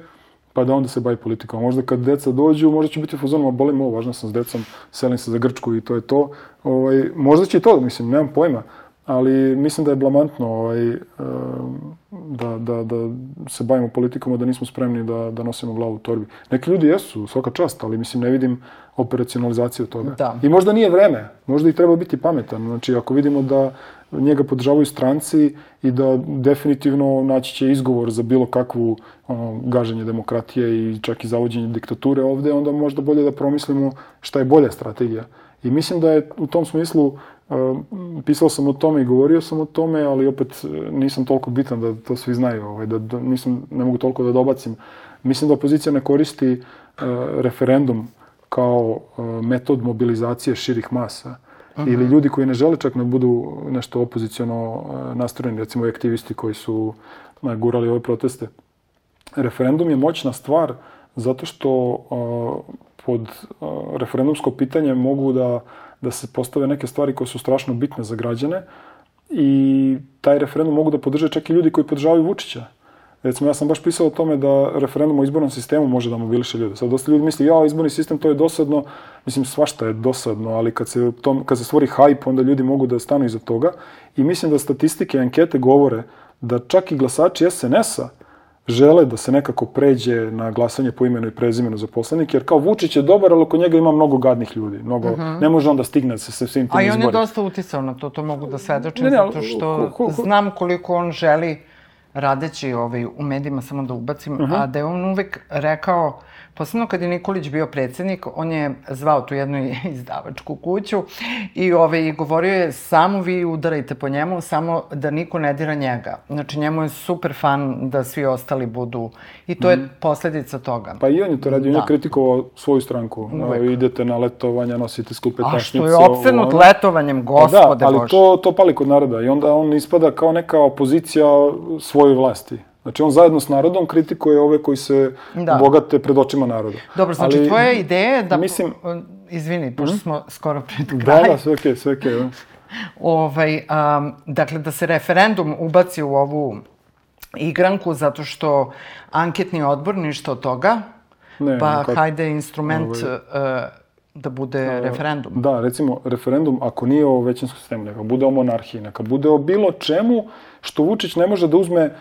pa da onda se bavi politikom. Možda kad deca dođu, možda će biti u fazonu, ma boli me ovo, važno sam s decom, selim se za Grčku i to je to. Ovaj, možda će i to, mislim, nemam pojma, ali mislim da je blamantno ovaj, em, da, da, da se bavimo politikom, a da nismo spremni da, da nosimo glavu u torbi. Neki ljudi jesu, svaka čast, ali mislim ne vidim operacionalizaciju toga. Da. I možda nije vreme, možda i treba biti pametan. Znači, ako vidimo da njega podržavaju stranci i da definitivno naći će izgovor za bilo kakvu ono, gaženje demokratije i čak i zavođenje diktature ovde, onda možda bolje da promislimo šta je bolja strategija. I mislim da je u tom smislu, uh, pisao sam o tome i govorio sam o tome, ali opet uh, nisam toliko bitan da to svi znaju, ovaj, da, da nisam, ne mogu toliko da dobacim. Mislim da opozicija ne koristi uh, referendum kao uh, metod mobilizacije širih masa. Ili ljudi koji ne žele čak ne budu nešto opoziciono nastrojeni, recimo i aktivisti koji su gurali ove proteste. Referendum je moćna stvar zato što uh, pod uh, referendumsko pitanje mogu da, da se postave neke stvari koje su strašno bitne za građane i taj referendum mogu da podrže čak i ljudi koji podržavaju Vučića. Recimo, ja sam baš pisao o tome da referendum o izbornom sistemu može da mobiliše ljude. Sad, dosta ljudi misli, ja, izborni sistem, to je dosadno. Mislim, svašta je dosadno, ali kad se, tom, kad se stvori hype, onda ljudi mogu da stanu iza toga. I mislim da statistike i ankete govore da čak i glasači SNS-a žele da se nekako pređe na glasanje po imenu i prezimenu za poslanike, jer kao Vučić je dobar, ali oko njega ima mnogo gadnih ljudi. Mnogo, uh -huh. Ne može on da stigne se sa svim tim A i on izborima. je dosta uticao na to, to mogu da svedočim, Ne, ne, zato što ko- ko- ko- znam koliko on želi radeći ovaj, u medijima, samo da ubacim, Mhm. a da je on uvek rekao, posebno kad je Nikolić bio predsednik, on je zvao tu jednu izdavačku kuću i ovaj, govorio je samo vi udarajte po njemu, samo da niko ne dira njega. Znači njemu je super fan da svi ostali budu i to je posledica toga. Mhm. Pa i on je to radio, on Da. je kritikovao svoju stranku. Uvek. A, idete na letovanja, nosite skupe A tašnice. što je opsenut ovo, letovanjem, Pa gospode da, ali Bože. to, to pali kod naroda i onda on ispada kao neka opozicija svojoj vlasti. Znači on zajedno s narodom kritikuje ove koji se Da. bogate pred očima naroda. Dobro, znači Ali- tvoja ideja je da... mislim-. Izvini, pošto smo skoro pred Da, kraj. da, sve okej, okay, sve okej. Okay, Ovaj, um, dakle, da se referendum ubaci u ovu igranku, zato što anketni odbor ništa od toga, Ne, pa kako- hajde instrument Ovaj- uh, da bude referendum. Da, recimo, referendum, ako nije o većinskom sistemu, neka bude o monarhiji, neka bude o bilo čemu što Vučić ne može da uzme,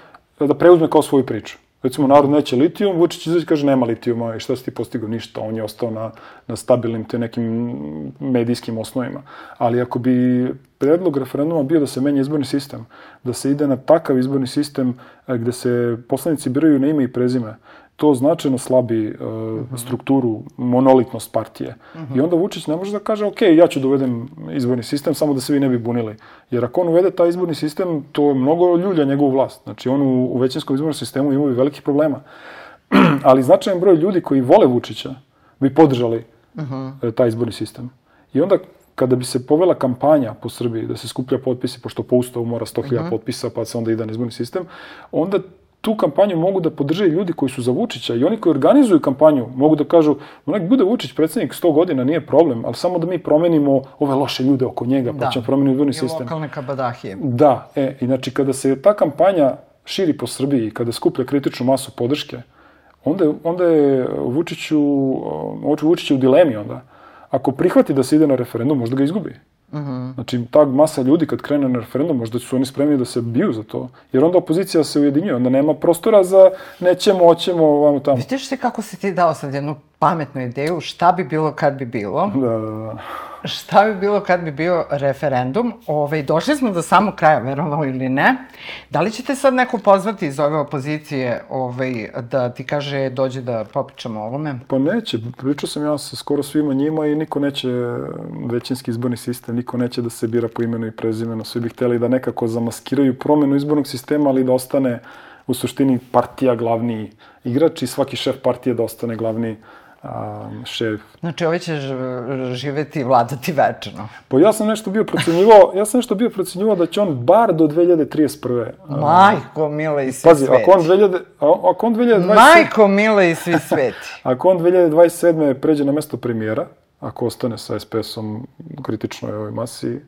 da preuzme kao svoju priču. Recimo, narod neće litijum, Vučić izađe kaže nema litijuma i šta si ti postigao? Ništa, on je ostao na, na stabilnim te nekim medijskim osnovima. Ali ako bi predlog referenduma bio da se menja izborni sistem, da se ide na takav izborni sistem e, gde se poslanici biraju na ime i prezime, to značajno slabi uh, strukturu, monolitnost partije. I onda Vučić ne može da kaže, ok, ja ću da uvedem izborni sistem, samo da se vi ne bi bunili. Jer ako on uvede taj izborni sistem, to mnogo ljulja njegovu vlast. Znači, on u, u većinskom izbornom sistemu ima velikih problema. Ali značajan broj ljudi koji vole Vučića bi podržali e, taj izborni sistem. I onda kada bi se povela kampanja po Srbiji da se skuplja potpisi, pošto po ustavu mora 100.000 potpisa, pa se onda ide na izborni sistem, onda tu kampanju mogu da podrže i ljudi koji su za Vučića i oni koji organizuju kampanju mogu da kažu, "Ma nek bude Vučić predsednik 100 godina, nije problem, ali samo da mi promenimo ove loše ljude oko njega, pa Da. ćemo promeniti izborni I sistem. lokalne kabadahije. Da, e, i znači kada se ta kampanja širi po Srbiji, kada skuplja kritičnu masu podrške, onda, je- onda je Vučiću, Vučić je u dilemi onda. Ako prihvati da se ide na referendum, možda ga izgubi. Znači, ta masa ljudi kad krene na referendum, možda su oni spremni da se biju za to. Jer onda opozicija se ujedinjuje, onda nema prostora za nećemo, hoćemo, ovamo tamo. Vidiš ti kako si ti dao sad jednu pametnu ideju, šta bi bilo kad bi bilo? Da, da, da. Šta bi bilo kad bi bio referendum? Ove, došli smo do samog kraja, verovalo ili ne. Da li ćete sad neko pozvati iz ove opozicije ovaj, da ti kaže dođe da popričamo o ovome? Pa neće, pričao sam ja sa skoro svima njima i niko neće većinski izborni sistem, niko neće da se bira po imenu i prezimenu, svi bi hteli da nekako zamaskiraju promenu izbornog sistema, ali da ostane u suštini partija glavni igrač i svaki šef partije da ostane glavni a, šef. Znači, ovi će živeti i vladati večno. Pa ja sam nešto bio procenjivao, ja sam nešto bio procenjivao da će on bar do 2031. a, Majko, mila i svi Pazi, sveti. ako on 2000, a- ako on 2027, Majko, mila i svi sveti. ako on 2027. pređe na mesto premijera, ako ostane sa SPS-om kritičnoj ovoj masi,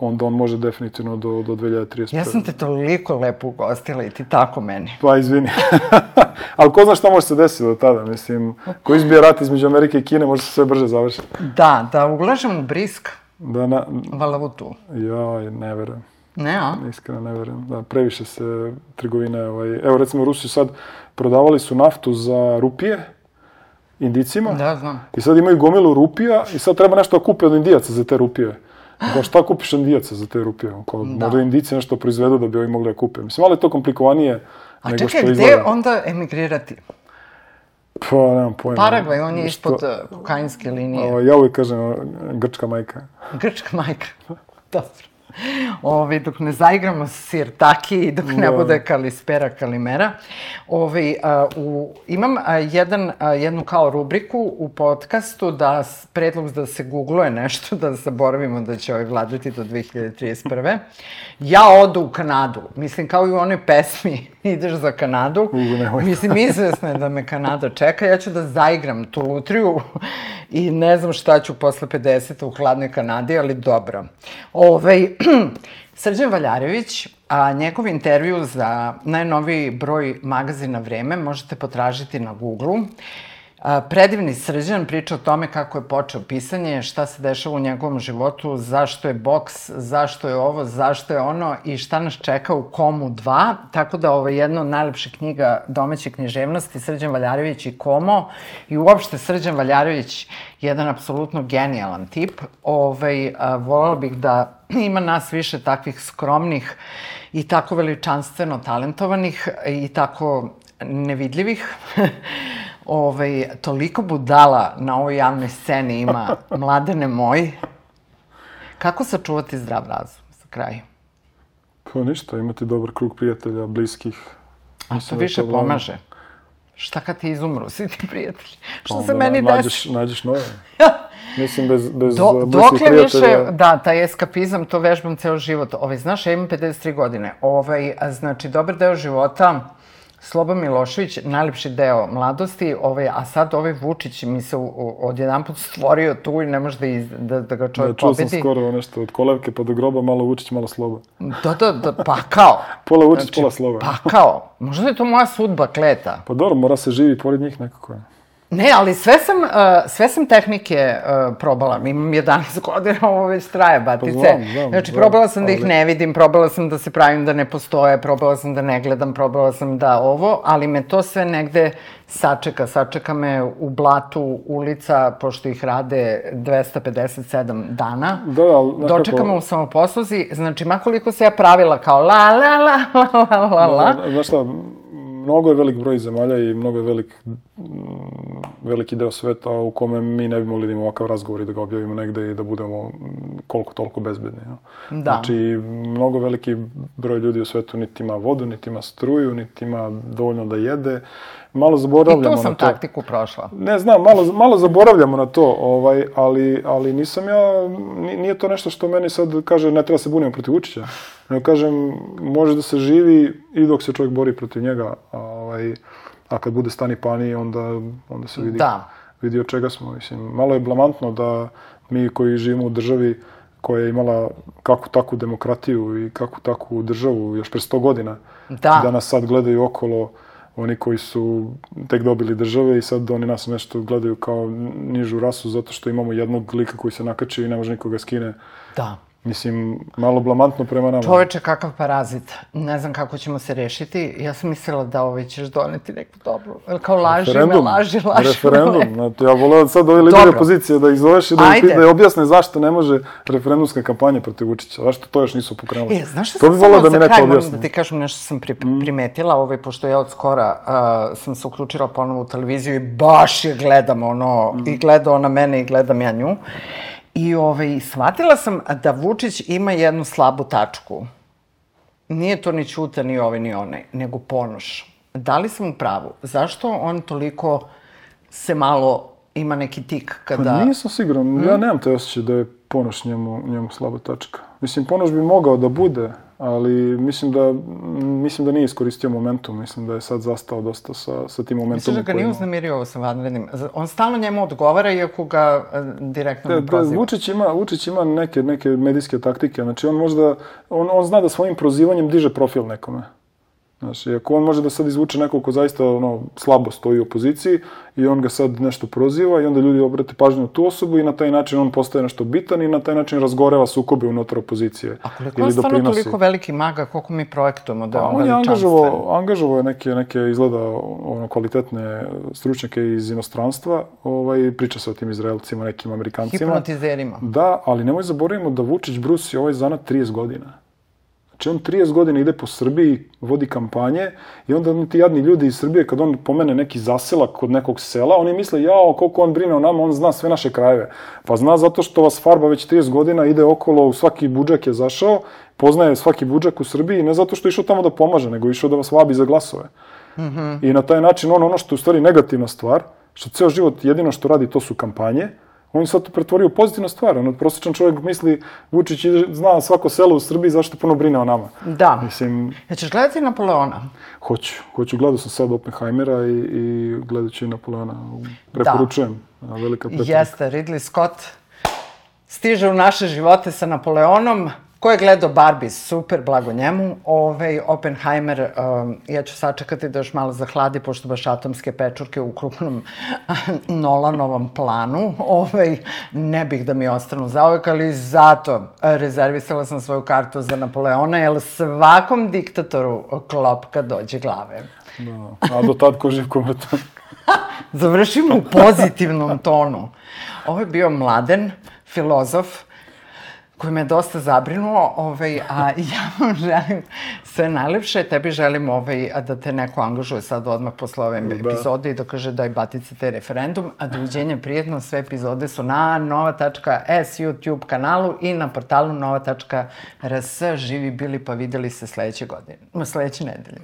onda on može definitivno do, do 2031. Ja sam te toliko lepo ugostila i ti tako meni. Pa, izvini. Ali ko zna šta može se desiti do tada, mislim, ko izbije rat između Amerike i Kine, može se sve brže završiti. Da, da uglažem u brisk, Da, na, valavutu. ja ne verujem. Ne, a? Iskreno ne verujem. Da, previše se trgovine, ovaj, evo recimo Rusi sad prodavali su naftu za rupije, Indicima, Da, znam. i sad imaju gomilu rupija i sad treba nešto da kupe od Indijaca za te rupije. Kao šta kupiš Indijaca za te rupije? Kao, da. Možda Indici nešto proizvedu da bi ovi mogli da kupe. Mislim, malo je to komplikovanije A nego čekaj, što gde izgleda. onda emigrirati? Pa, nemam pojma. Paragvaj, on je Što- ispod uh, kokainske linije. Ovo, ja uvijek kažem, grčka majka. Grčka majka. Dobro. Ovi, dok ne zaigramo sirtaki i dok ne Da. bude kalispera kalimera. Ovi, a, u, imam a, jedan, a, jednu kao rubriku u podcastu da predlog da se googluje nešto, da zaboravimo da će ovaj vladati do 2031. Ja odu u Kanadu. Mislim, kao i u onoj pesmi ideš za Kanadu. U, nemoj. Mislim, izvesno je da me Kanada čeka. Ja ću da zaigram tu lutriju i ne znam šta ću posle 50 u hladnoj Kanadi, ali dobro. Ovaj, Srđan Valjarević a njegov intervju za najnoviji broj magazina Vreme možete potražiti na Google. A, predivni srđan priča o tome kako je počeo pisanje, šta se dešava u njegovom životu, zašto je boks, zašto je ovo, zašto je ono i šta nas čeka u Komu 2. Tako da ovo je jedna od najlepših knjiga domaće književnosti, Srđan Valjarević i Komo. I uopšte Srđan Valjarević jedan apsolutno genijalan tip. Ovaj, a, volala bih da ima nas više takvih skromnih i tako veličanstveno talentovanih i tako nevidljivih. ovaj, toliko budala na ovoj javnoj sceni ima mladene moj. Kako sačuvati zdrav razum za kraj? Pa ništa, imati dobar krug prijatelja, bliskih. A to da više glavno. pomaže. Šta kad ti izumru svi ti prijatelji? Što Pa se meni nađeš, desi? nađeš nove. Mislim, bez, bez Do, bliskih dokle više, prijatelja... da, taj eskapizam, to vežbam ceo život. Ovaj, znaš, ja imam 53 godine. Ovaj, znači, dobar deo života, Sloba Milošević, najlepši deo mladosti, ovaj, a sad ovaj Vučić mi se u- odjedanput stvorio tu i ne može da, iz, da, da ga Da, čovjek čuo sam pobedi. skoro nešto od kolevke pa do groba, malo Vučić, malo Sloba. Da, da, da, pa kao. Pola Vučić, pola Sloba. Pa kao. Možda je to moja sudba, kleta. Pa dobro, mora se živi pored njih nekako. Ne, ali sve sam, uh, sve sam tehnike uh, probala. Imam 11 godina, ovo već traje, batice. Pa znam, znam, znači, znam, probala sam da ih ne vidim, probala sam da se pravim da ne postoje, probala sam da ne gledam, probala sam da ovo, ali me to sve negde sačeka. Sačeka me u blatu ulica, pošto ih rade 257 dana. Da, ali nekako- Dočeka me u samoposluzi. Znači, makoliko se ja pravila kao la, la, la, la, la, la, la, Da, Znaš šta, mnogo je velik broj zemalja i mnogo je velik, veliki deo sveta u kome mi ne bi mogli da imamo ovakav razgovor i da ga objavimo negde i da budemo mm, koliko toliko bezbedni. No? Da. Znači, mnogo veliki broj ljudi u svetu niti ima vodu, niti ima struju, niti ima dovoljno da jede. Malo I zaboravljamo tu sam na to. taktiku prošla. Ne znam, malo, malo zaboravljamo na to, ovaj, ali, ali nisam ja, ni- nije to nešto što meni sad kaže ne treba se bunimo protiv Vučića. Nego kažem, može da se živi i dok se čovjek bori protiv njega, ovaj, a kad bude stani pani, onda, onda se vidi, Da. vidi od čega smo. Mislim, malo je blamantno da mi koji živimo u državi koja je imala kakvu takvu demokratiju i kakvu takvu državu još pre 100 godina, Da. da nas sad gledaju okolo oni koji su tek dobili države i sad oni nas nešto gledaju kao nižu rasu zato što imamo jednog lika koji se nakači i ne može nikoga skine. Da. Mislim, malo blamantno prema nama. Čoveče, kakav parazit. Ne znam kako ćemo se rešiti. Ja sam mislila da ovaj ćeš doneti neku dobru. Kao laži me, laži, laži referendum. me. Znate, ja voleo sad ove lidere Dobro. opozicije da ih zoveš i da, Ajde. da objasne zašto ne može referendumska kampanja protiv Vučića. Zašto to još nisu pokrenuli? E, znaš što to sam bi voleo samo da mi neko objasni. da ti kažem nešto što sam pri, primetila, ovaj, pošto ja od skora uh, sam se uključila ponovo u televiziju i baš je gledam ono, i gleda ona mene i gledam ja nju. I ovaj, shvatila sam da Vučić ima jednu slabu tačku. Nije to ni Ćuta, ni ovaj, ni onaj, nego Ponoš. Da li sam u pravu? Zašto on toliko se malo ima neki tik kada... Pa nisam siguran, ja nemam te osjećaj da je Ponoš njemu, njemu slaba tačka. Mislim, Ponoš bi mogao da bude, ali mislim da, mislim da nije iskoristio momentum. Mislim da je sad zastao dosta sa, sa tim momentumom. Misliš da ga nije ima. uznemirio ovo sa vanrednim? On stalno njemu odgovara, iako ga e, direktno Da, ne da, proziva. Vučić ima, Vučić ima neke, neke medijske taktike, znači on možda, on, on zna da svojim prozivanjem diže profil nekome. Znači, ako on može da sad izvuče nekog ko zaista ono, slabo stoji u opoziciji i on ga sad nešto proziva i onda ljudi obrate pažnju na tu osobu i na taj način on postaje nešto bitan i na taj način razgoreva sukobe unutar opozicije. A koliko je stvarno doprinosi. toliko veliki maga, koliko mi projektujemo da je Pa on je angažovao, angažovao je neke, neke izgleda ono, kvalitetne stručnjake iz inostranstva, ovaj, priča se o tim Izraelcima, nekim Amerikancima. Hipnotizerima. Da, ali nemoj zaboravimo da Vučić brusi ovaj zanat 30 godina. Znači on 30 godina ide po Srbiji, vodi kampanje i onda ti jadni ljudi iz Srbije kad on pomene neki zaselak kod nekog sela, oni misle jao koliko on brine o nama, on zna sve naše krajeve. Pa zna zato što vas farba već 30 godina ide okolo, u svaki budžak je zašao, poznaje svaki budžak u Srbiji, ne zato što je išao tamo da pomaže, nego išao da vas vabi za glasove. I na taj način on ono što je u stvari negativna stvar, što ceo život jedino što radi to su kampanje, on je sad to pretvorio u pozitivnu stvar. Ono, prosječan čovjek misli, Vučić zna svako selo u Srbiji, zašto puno brine o nama. Da. Mislim, Ja ćeš gledati Napoleona? hoću. Hoću, gledao sam sad Oppenheimera i, i gledat ću i Napoleona. Preporučujem. Da. Velika preporuka. Jeste, Ridley Scott stiže u naše živote sa Napoleonom. Ko je gledao Barbie, super, blago njemu. Ovaj, Oppenheimer, um, ja ću sačekati da još malo zahladi, pošto baš atomske pečurke u krupnom Nolanovom planu. Ovaj, ne bih da mi ostanu zauvek, ali zato rezervisala sam svoju kartu za Napoleona, jer svakom diktatoru klopka dođe glave. Da, a do tad ko živ ko mrtav. Završimo u pozitivnom tonu. Ovo je bio mladen, filozof, koji me dosta zabrinuo, ovaj, a ja vam želim sve najlepše. Tebi želim ovaj, da te neko angažuje sad odmah posle ove da. epizode i da kaže daj batice te referendum, a doviđenja prijetno, sve epizode su na nova.s YouTube kanalu i na portalu nova.rs. Živi bili pa videli se sledeće godine, sledeće nedelje.